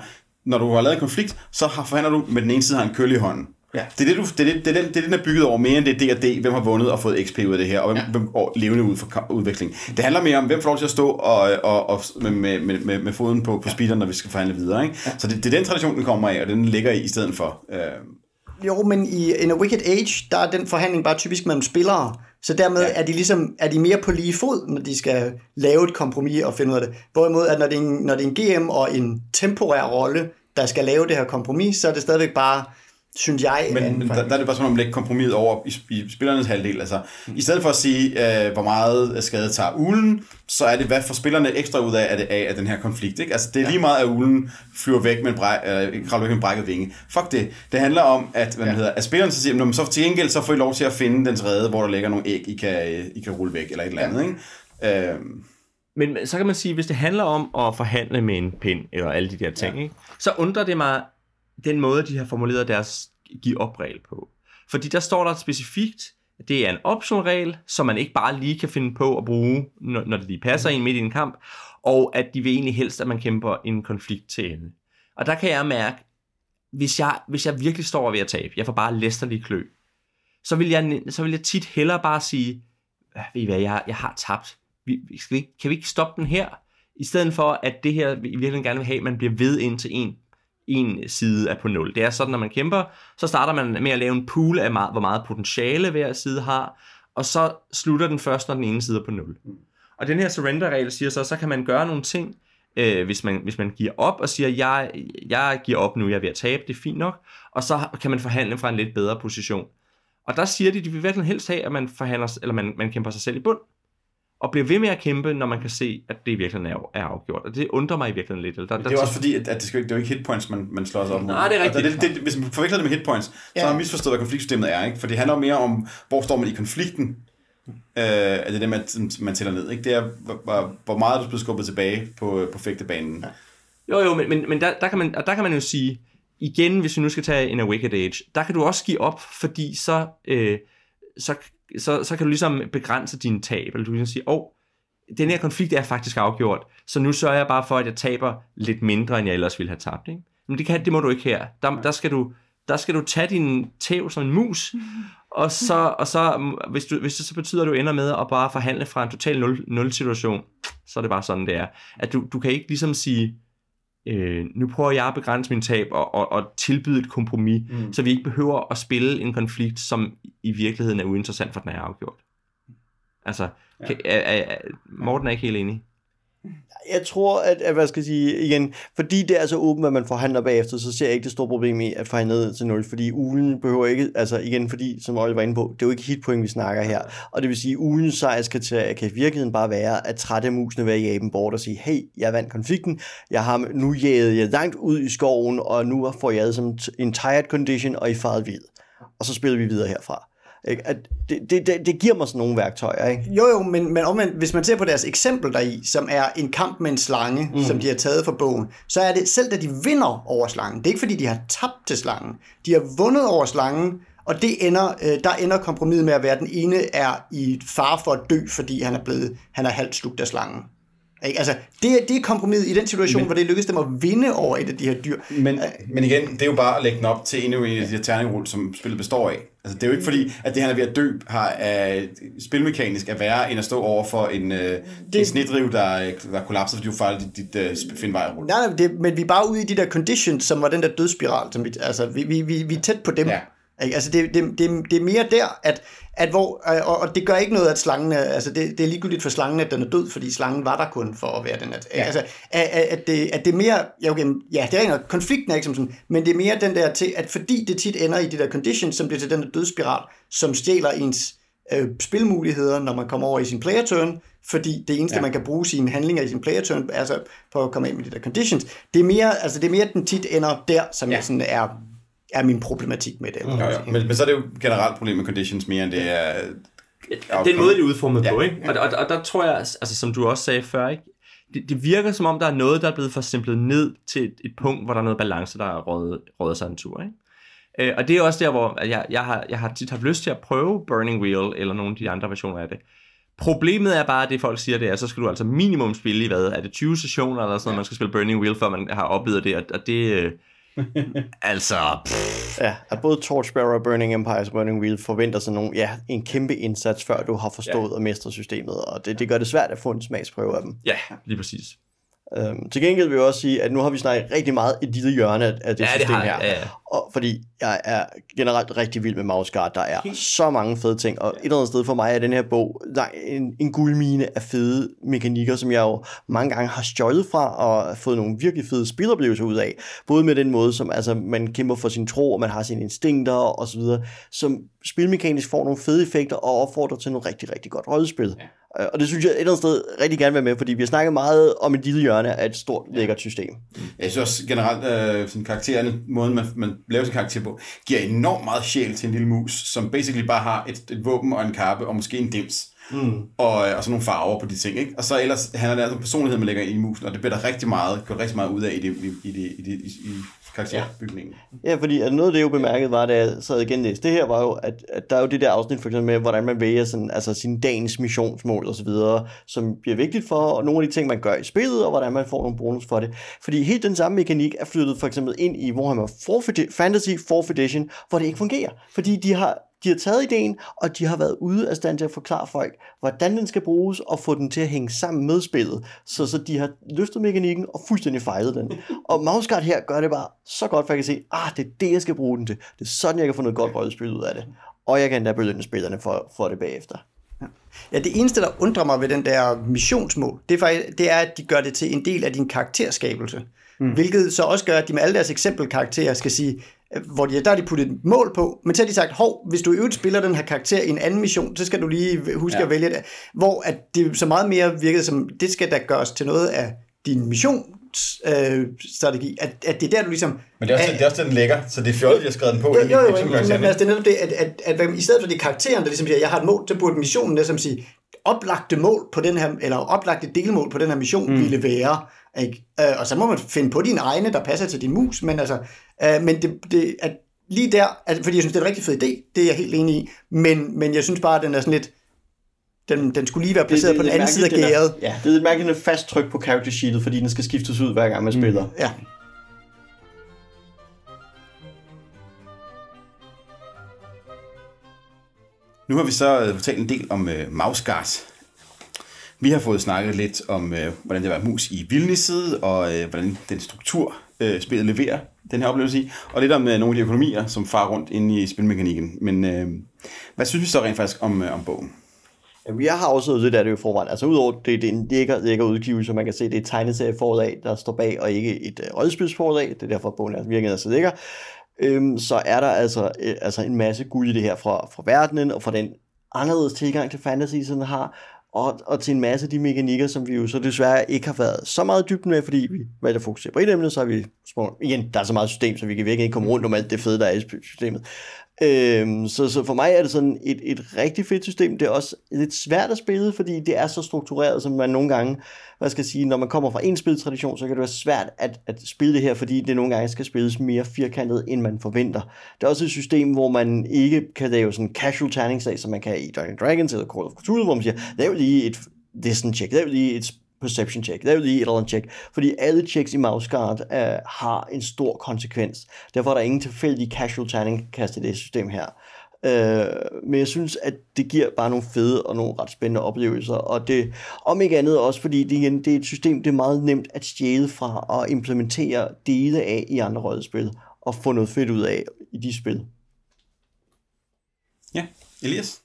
når du har lavet en konflikt, så har, forhandler du med den ene side har en køl i hånden. Ja. Det er det, du, det, er det, det, er den, det er den, der er bygget over mere end det er D&D, hvem har vundet og fået XP ud af det her, og hvem, ja. hvem og levende ud for ka- udvikling. Det handler mere om, hvem får lov til at stå og, og, og med, med, med, med, med foden på, på speederen, når vi skal forhandle videre. Ikke? Ja. Så det, det er den tradition, den kommer af, og den ligger i i stedet for. Øh, Jo, men i In a Wicked Age, der er den forhandling bare typisk mellem spillere. Så dermed ja. er de ligesom er de mere på lige fod, når de skal lave et kompromis og finde ud af det. Hvorimod, at når det er en, når det er en GM og en temporær rolle, der skal lave det her kompromis, så er det stadigvæk bare, synes jeg... Men, en men der, der er det bare sådan, at man lægger kompromis over i, i spillernes halvdel. Altså, I stedet for at sige, øh, hvor meget skade tager ulen, så er det, hvad får spillerne ekstra ud af, af, det, af, den her konflikt. Ikke? Altså, det er ja. lige meget, at ulen flyver væk med en, bræk, øh, kravler væk med en brækket vinge. Fuck det. Det handler om, at, hvad ja. hedder, at spillerne så siger, "Nå, men så til gengæld, så får I lov til at finde den tredje, hvor der ligger nogle æg, I kan, øh, I kan rulle væk, eller et eller andet. Ikke? Øh, Men så kan man sige, hvis det handler om at forhandle med en pind, eller alle de der ting, ja. ikke? så undrer det mig den måde, de har formuleret deres give op-regel på. Fordi der står der specifikt, at det er en option-regel, som man ikke bare lige kan finde på at bruge, når, når det lige passer ind midt i en kamp, og at de vil egentlig helst, at man kæmper en konflikt til ende. Og der kan jeg mærke, hvis jeg, hvis jeg virkelig står ved at tabe, jeg får bare læsterlig klø, så vil jeg, så vil jeg tit hellere bare sige, "Ah, ved I hvad, jeg, jeg har tabt. Vi, skal vi, ikke- kan vi ikke stoppe den her? I stedet for, at det her, vi virkelig gerne vil have, at man bliver ved ind til en, en side er på 0. Det er sådan, når man kæmper, så starter man med at lave en pool af, meget, hvor meget potentiale hver side har, og så slutter den først, når den ene side er på 0. Og den her surrender-regel siger så, så kan man gøre nogle ting, øh, hvis, man, hvis man giver op og siger, jeg, jeg giver op nu, jeg er ved at tabe, det er fint nok, og så kan man forhandle fra en lidt bedre position. Og der siger de, de vil virkelig helst have, at man, forhandler, eller man, man kæmper sig selv i bund, og bliver ved med at kæmpe, når man kan se, at det virkelig er, er afgjort. Og det undrer mig i virkeligheden lidt. Eller der, det er også fordi, at, at det, skal, det er jo ikke hitpoints, man, man slår sig op mod. Nej, det er Og rigtigt. Det, det, hvis man forveksler det med hitpoints, så Ja. har man misforstået, hvad konfliktsystemet er. Ikke? For det handler mere om, hvor står man i konflikten, Øh, er det det, man, man tæller ned, ikke? Det er, hvor, hvor- hvor meget du bliver skubbet tilbage på, på fægtebanen. Ja. Jo, jo, men, men, men der, der, kan man, og der kan man jo sige, igen, hvis vi nu skal tage en A Wicked Age, der kan du også give op, fordi så, øh, så, så, så kan du ligesom begrænse dine tab, eller du kan ligesom sige, åh, oh, den her konflikt er faktisk afgjort, så nu sørger jeg bare for, at jeg taber lidt mindre, end jeg ellers ville have tabt. Ikke? Men det, kan, det må du ikke her. Der, der, skal du, der skal du tage din tæv som en mus, og så, og så hvis, du, hvis det så betyder, at du ender med at bare forhandle fra en total nul, nul situation, så er det bare sådan, det er. At du, du kan ikke ligesom sige, øh, nu prøver jeg at begrænse min tab og, og, og tilbyde et kompromis, mm. så vi ikke behøver at spille en konflikt, som i virkeligheden er uinteressant, for den er afgjort. Altså, ja. kan, er, er, Morten er ikke helt enig. Jeg tror, at, at hvad skal jeg sige, igen, fordi det er så åbent, at man forhandler bagefter, så ser jeg ikke det store problem i at forhandle ned til 0, fordi ugen behøver ikke, altså igen, fordi, som Oliver var inde på, det er jo ikke hitpoint, vi snakker her, og det vil sige, ugens sejrskriterie kan i virkeligheden bare være, at trætte musene vil jage dem bort og sige, hey, jeg vandt konflikten, jeg har nu jaget jer langt ud i skoven, og nu får jeg som en tired condition, og I faret vid. Og så spiller vi videre herfra. Ikke? At det, det, det, det giver mig sådan nogle værktøjer, ikke? Jo, jo, men, men omvendt, hvis man ser på deres eksempel deri, som er en kamp med en slange, mm. som de har taget fra bogen, så er det selv, da de vinder over slangen, det er ikke fordi, de har tabt til slangen. De har vundet over slangen, og det ender, øh, der ender kompromiset med at være, at den ene er i fare for at dø, fordi han er blevet, han er halvt slugt af slangen. Ikke? Altså, det, er- det er kompromiset i den situation, men, hvor det lykkedes dem at vinde over et af de her dyr. Men, men igen, det er jo bare at lægge den op til endnu en af de her terningrul, som spillet består af. Altså, det er jo ikke fordi, at det han er ved at dø, har uh, spilmekanisk er værre, end at stå over for en, uh, det... en snedriv, der, der kollapser, fordi du fejler dit, dit uh, findvejrulle. Nej, nej, det, men vi er bare ude i de der conditions, som var den der dødsspiral. Som vi, altså, vi, vi, vi, vi er tæt på dem. Ja. Ikke? Altså, det, det, det, det er mere der, at, at hvor, øh, og, og det gør ikke noget, at slangen er, altså det, det er ligegyldigt for slangen, at den er død, fordi slangen var der kun for at være den. At, ja. Altså, at, at, det, at det er mere, ja, okay, ja, det er ikke noget, konflikten er ikke som sådan, men det er mere den der til, at fordi det tit ender i de der conditions, som bliver til den der dødsspiral, som stjæler ens øh, spilmuligheder, når man kommer over i sin player turn, fordi det eneste. Ja. man kan bruge sine handlinger i sin player turn, altså på at komme ind med de der conditions, det er mere, altså det er mere, at den tit ender der, som ja. jeg sådan er, er min problematik med det. eller jo. man siger. Men, men så er det jo generelt problem med conditions mere, end det er... Den måde, de er udformet Ja. på, ikke? Og, og, og der tror jeg, altså som du også sagde før, ikke? Det, det virker som om, der er noget, der er blevet forsimplet ned til et, et punkt, hvor der er noget balance, der er rådet, rådet sig en tur, ikke? Øh, og det er også der, hvor jeg, jeg, har, jeg har tit haft lyst til at prøve Burning Wheel, eller nogle af de andre versioner af det. Problemet er bare, at det folk siger, det er, så skal du altså minimum spille i hvad? Er det 20 sessioner eller sådan noget, man skal spille Burning Wheel, før man har oplevet det, og, og det... altså, pff, Ja, at både Torchbearer og Burning Empire og Burning Wheel forventer sig nogle, ja, en kæmpe indsats, før du har forstået ja. og mestret systemet, og det, det gør det svært at få en smagsprøve af dem. ja, lige præcis. Øhm, til gengæld vil jeg også sige, at nu har vi snakket rigtig meget et lille hjørne af det Ja, det system har jeg, her. ja, ja. Og, fordi jeg er generelt rigtig vild med Mouse Guard. Der er så mange fede ting, og et eller andet sted for mig er den her bog der er en, en guldmine af fede mekanikker, som jeg jo mange gange har stjålet fra og fået nogle virkelig fede spiloplevelser ud af. Både med den måde, som altså, man kæmper for sin tro, og man har sine instinkter og så videre, som spilmekanisk får nogle fede effekter og opfordrer til noget rigtig, rigtig godt rollespil. Ja. Og det synes jeg et eller andet sted rigtig gerne vil være med, fordi vi har snakket meget om et lille hjørne af et stort, lækkert system. Jeg synes også generelt, øh, sådan karaktererne, måden man, man lave sin karakter på, giver enormt meget sjæl til en lille mus, som basically bare har et, et våben og en kappe, og måske en dims. Mm. Og, og så nogle farver på de ting, ikke? Og så ellers handler det altså om personlighed, man lægger ind i musen, og det bliver der rigtig meget, gjort rigtig meget ud af i, det, i, i, det, i, det, i, i karakterbygningen. Ja, fordi at noget af det, jeg jo bemærkede var, da jeg sad igen læste det her, var jo, at, at der er jo det der afsnit for eksempel med, hvordan man vælger sådan, altså sin dagens missionsmål og så videre, som bliver vigtigt for, og nogle af de ting, man gør i spillet, og hvordan man får nogle bonus for det. Fordi helt den samme mekanik er flyttet for eksempel ind i Warhammer 4th edi- Fantasy 4th Edition, hvor det ikke fungerer. Fordi de har de har taget ideen, og de har været ude af stand til at forklare folk, hvordan den skal bruges, og få den til at hænge sammen med spillet. Så, så de har løftet mekanikken og fuldstændig fejlet den. Og Mouseguard her gør det bare så godt, for jeg kan se, ah, det er det, jeg skal bruge den til. Det er sådan, jeg kan få noget godt rollespil ud af det. Og jeg kan endda belønne spillerne for, for det bagefter. Ja, det eneste, der undrer mig ved den der missionsmål, det er, faktisk, det er, at de gør det til en del af din karakterskabelse. Mm. Hvilket så også gør, at de med alle deres eksempelkarakterer skal sige, hvor de, der har de puttet et mål på, men så har de sagt, hov, hvis du i øvrigt spiller den her karakter i en anden mission, så skal du lige huske ja. at vælge det. Hvor at det så meget mere virkede som, det skal da gøres til noget af din mission, multi-strategi, at, at det er der, du ligesom... Men det er også, det er også den lægger, så det er fjollet, de har skrevet den på. Jo, i- jo, i jo, men, men altså, det er netop det, at, at, at, at i stedet for det er karakteren, der ligesom siger, jeg har et mål, så burde missionen ligesom sige, oplagte mål på den her, eller oplagte delmål på den her mission mm. ville være, ikke? Øh, og så må man finde på dine egne, der passer til din mus, men altså, øh, men det, det, at lige der, altså, fordi jeg synes, det er en rigtig fed idé, det er jeg helt enig i, men, men jeg synes bare, at den er sådan lidt, den, den skulle lige være placeret på den anden side af gæret. Ja, det er et mærkeligt fast tryk på character sheetet, fordi den skal skiftes ud hver gang man spiller. Ja. Nu har vi så øh, fortalt en del om øh, Mausgard. Vi har fået snakket lidt om, øh, hvordan det var mus i vildnisset, og øh, hvordan den struktur, øh, spillet leverer den her oplevelse i, og lidt om øh, nogle af de økonomier, som farer rundt inde i spilmekanikken. Men øh, hvad synes vi så rent faktisk om, øh, om bogen? Jamen, jeg har også det der det er jo forvejen. Altså udover det, det er en lækker, lækker udgivelse, man kan se, det er et tegneserieforlag, der står bag, og ikke et øh, rådspilsforlag. Det er derfor, at bogen er virkelig så lækker. Øhm, så er der altså, øh, altså en masse guld i det her fra, fra verdenen, og fra den anderledes tilgang til fantasy, som den har, og, og til en masse af de mekanikker, som vi jo så desværre ikke har været så meget i dybden med, fordi vi valgte at fokusere på et emne, så har vi igen, der er så meget system, så vi kan virkelig ikke komme rundt om alt det fede, der er i systemet. Øhm, så, så for mig er det sådan et, et rigtig fedt system. Det er også lidt svært at spille, fordi det er så struktureret, som man nogle gange, hvad skal jeg sige, når man kommer fra en spiltradition, så kan det være svært at, at spille det her, fordi det nogle gange skal spilles mere firkantet, end man forventer. Det er også et system, hvor man ikke kan lave sådan casual terningslag, som man kan i Dungeons Dragons eller Call of Cthulhu, hvor man siger, lav lige et det er sådan check, lav lige et perception check, lav lige et eller andet check, fordi alle checks i Mouseguard øh, har en stor konsekvens. Derfor er der ingen tilfældig casual terning kast i det system her. Øh, men jeg synes, at det giver bare nogle fede og nogle ret spændende oplevelser, og det, om ikke andet også, fordi det, igen, det er et system, det er meget nemt at stjæle fra og implementere dele af i andre rollespil, og få noget fedt ud af i de spil. Ja, Elias?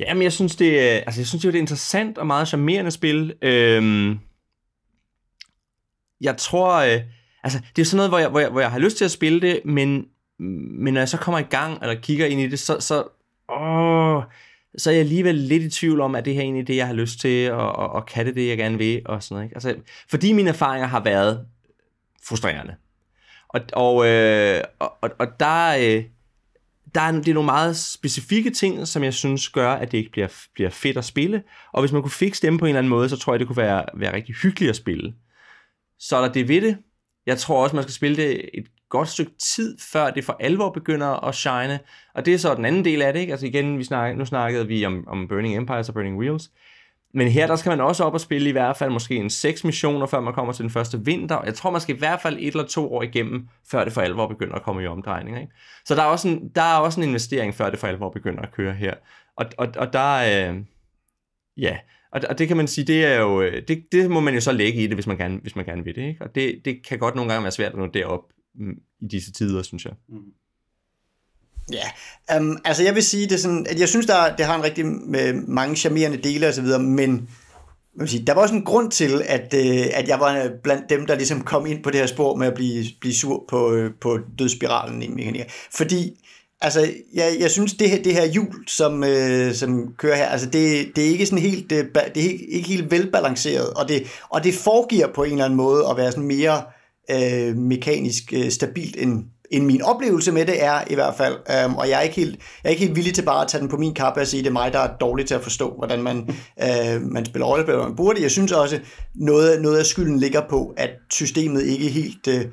Jamen, jeg synes, det, er- altså, jeg synes, det er et interessant og meget charmerende spil. Øhm, jeg tror, øh, altså, det er sådan noget, hvor jeg, hvor, jeg, hvor jeg har lyst til at spille det, men, men når jeg så kommer i gang, eller kigger ind i det, så, så, åh, så er jeg alligevel lidt i tvivl om, at det her er egentlig det, jeg har lyst til, og, og, og kan det det, jeg gerne vil, og sådan noget. Ikke? Altså, fordi mine erfaringer har været frustrerende. Og, og, øh, og, og, og der, øh, der er, det er nogle meget specifikke ting, som jeg synes gør, at det ikke bliver, bliver fedt at spille. Og hvis man kunne fikse dem på en eller anden måde, så tror jeg, det kunne være, være rigtig hyggeligt at spille. Så er der det ved det. Jeg tror også, man skal spille det et godt stykke tid, før det for alvor begynder at shine. Og det er så den anden del af det. Ikke? Altså igen, vi snak, nu snakkede vi om, om Burning Empires og Burning Wheels. Men her, der skal man også op og spille i hvert fald måske en seks missioner, før man kommer til den første vinter. Jeg tror, man skal i hvert fald et eller to år igennem, før det for alvor begynder at komme i omdrejninger. Ikke? Så der er, også en, der er også en investering, før det for alvor begynder at køre her. Og, og, og der er... Øh, ja, og, og det kan man sige, det er jo, øh, det, det må man jo så lægge i det, hvis man gerne, hvis man gerne vil det. Ikke? Og det, det kan godt nogle gange være svært at nå derop mm, i disse tider, synes jeg. Mm. Ja, um, altså jeg vil sige, det sådan, at jeg synes, der, det har en rigtig med mange charmerende dele og så videre, men jeg vil sige, der var også en grund til, at, øh, at jeg var øh, blandt dem, der ligesom kom ind på det her spor med at blive, blive sur på, øh, på dødsspiralen i mekanikker. Fordi altså, jeg, jeg synes, det her, det her hjul, som, øh, som kører her, altså det, det er ikke sådan helt, øh, det er ikke, ikke helt velbalanceret, og det, og det foregiver på en eller anden måde at være sådan mere øh, mekanisk øh, stabilt end, end min oplevelse med det er i hvert fald. Um, og jeg er, ikke helt, jeg er ikke helt villig til bare at tage den på min kappe og sige, at det er mig, der er dårlig til at forstå, hvordan man, øh, man spiller rollespil, man burde. Jeg synes også, noget, noget af skylden ligger på, at systemet ikke helt... Øh,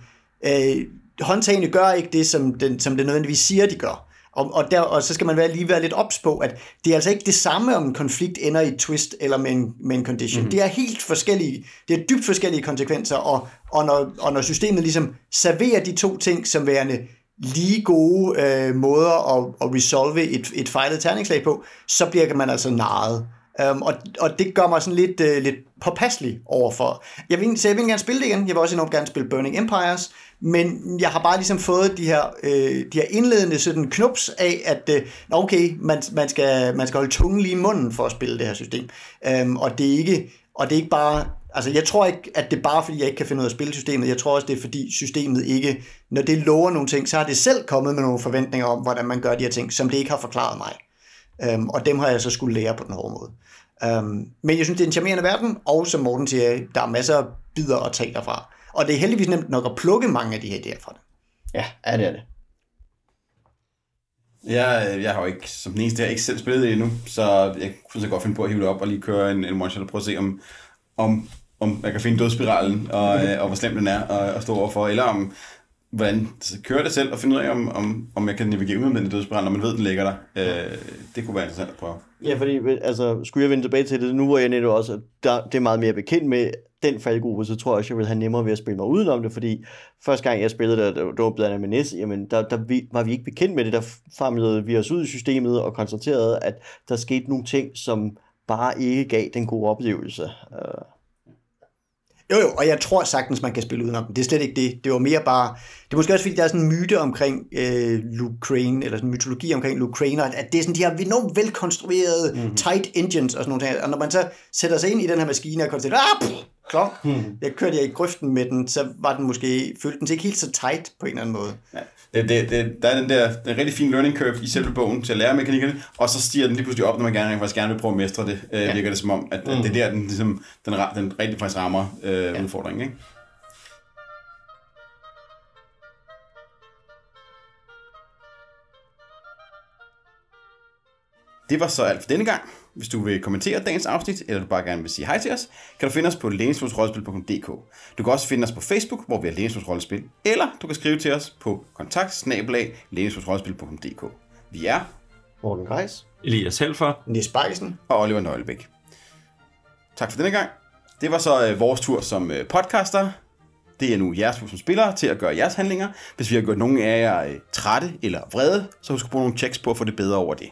øh, håndtagene gør ikke det, som, den, som det nødvendigvis siger, de gør. Og, og, der, og så skal man være, lige være lidt ops på, at det er altså ikke det samme, om en konflikt ender i et twist eller med en, med en condition. Mm-hmm. Det er helt forskellige, det er dybt forskellige konsekvenser, og, og, når, og når systemet ligesom serverer de to ting som værende lige gode øh, måder at, at resolve et, et fejlet terningslag på, så bliver man altså narret. Um, og, og det gør mig sådan lidt, uh, lidt påpasselig overfor. Jeg vil, så jeg vil gerne spille det igen. Jeg vil også enormt gerne spille Burning Empires. Men jeg har bare ligesom fået de her, øh, de her indledende sådan knups af, at øh, okay, man, man, skal, man skal holde tungen lige i munden for at spille det her system. Um, og, det er ikke, og det er ikke bare... Altså, jeg tror ikke, at det er bare, fordi jeg ikke kan finde ud af at spille systemet. Jeg tror også, det er, fordi systemet ikke... Når det lover nogle ting, så har det selv kommet med nogle forventninger om, hvordan man gør de her ting, som det ikke har forklaret mig. Um, og dem har jeg så skulle lære på den hårde måde. Um, men jeg synes, det er en charmerende verden, og som Morten siger, der er masser af bidder at tage derfra. Og det er heldigvis nemt nok at plukke mange af de her idéer fra det. Ja, ja, det er det. Jeg, jeg har jo ikke, som den eneste, jeg har ikke selv spillet det endnu, så jeg kunne så godt finde på at hive det op og lige køre en, en one shot og prøve at se, om, om, om jeg kan finde dødsspiralen, og, øh, og hvor slem den er at, at stå overfor, eller om, hvordan kører det selv og finde ud af, om, om, om jeg kan navigere ud med den dødsbrand, når man ved, den ligger der. Øh, det kunne være interessant at prøve. Ja, fordi altså, skulle jeg vende tilbage til det, nu hvor jeg netop også, der, det er meget mere bekendt med den faldgruppe, så tror jeg også, jeg vil have nemmere ved at spille mig udenom det, fordi første gang jeg spillede det, det var blandt andet med NES, jamen der, der vi, var vi ikke bekendt med det, der famlede vi os ud i systemet og konstaterede, at der skete nogle ting, som bare ikke gav den gode oplevelse. Øh. Jo, jo, og jeg tror sagtens, man kan spille udenom den. Det er slet ikke det. Det var mere bare... Det er måske også, fordi der er sådan en myte omkring øh, Luke Crane, eller sådan en mytologi omkring Luke Crane, at det er sådan de her enormt velkonstruerede, mm-hmm. tight engines og sådan nogle ting. Og når man så sætter sig ind i den her maskine og konstaterer, ah, pff, klonk, mm-hmm. jeg kørte jeg i grøften med den, så var den måske, følte den sig ikke helt så tight på en eller anden måde. Ja. Det, det, det, der er den der den rigtig fin learning curve i selve bogen til at lære mekanikkerne, og så stiger den lige pludselig op, når man gerne, faktisk gerne vil prøve at mestre det, øh, ja. virker det som om, at, at det er der, den, ligesom, den, den rigtig faktisk rammer øh, ja. udfordringen. Ikke? Det var så alt for denne gang. Hvis du vil kommentere dagens afsnit, eller du bare gerne vil sige hej til os, kan du finde os på læningsrollespil.dk. Du kan også finde os på Facebook, hvor vi er Læningsrollespil, eller du kan skrive til os på kontakt Vi er Morten Greis. Elias Helfer. Nis Bakkesen. og Oliver Nøglebæk. Tak for denne gang. Det var så øh, vores tur som øh, podcaster. Det er nu jeres tur som spillere til at gøre jeres handlinger. Hvis vi har gjort nogen af jer øh, trætte eller vrede, så husk at bruge nogle checks på at få det bedre over det.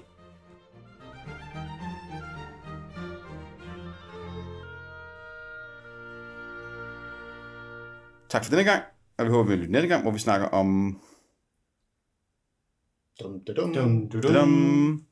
Tak for denne gang, og vi håber, vi vil næste gang, hvor vi snakker om... Dum, dum, dum. Dum, dum, dum. Dum.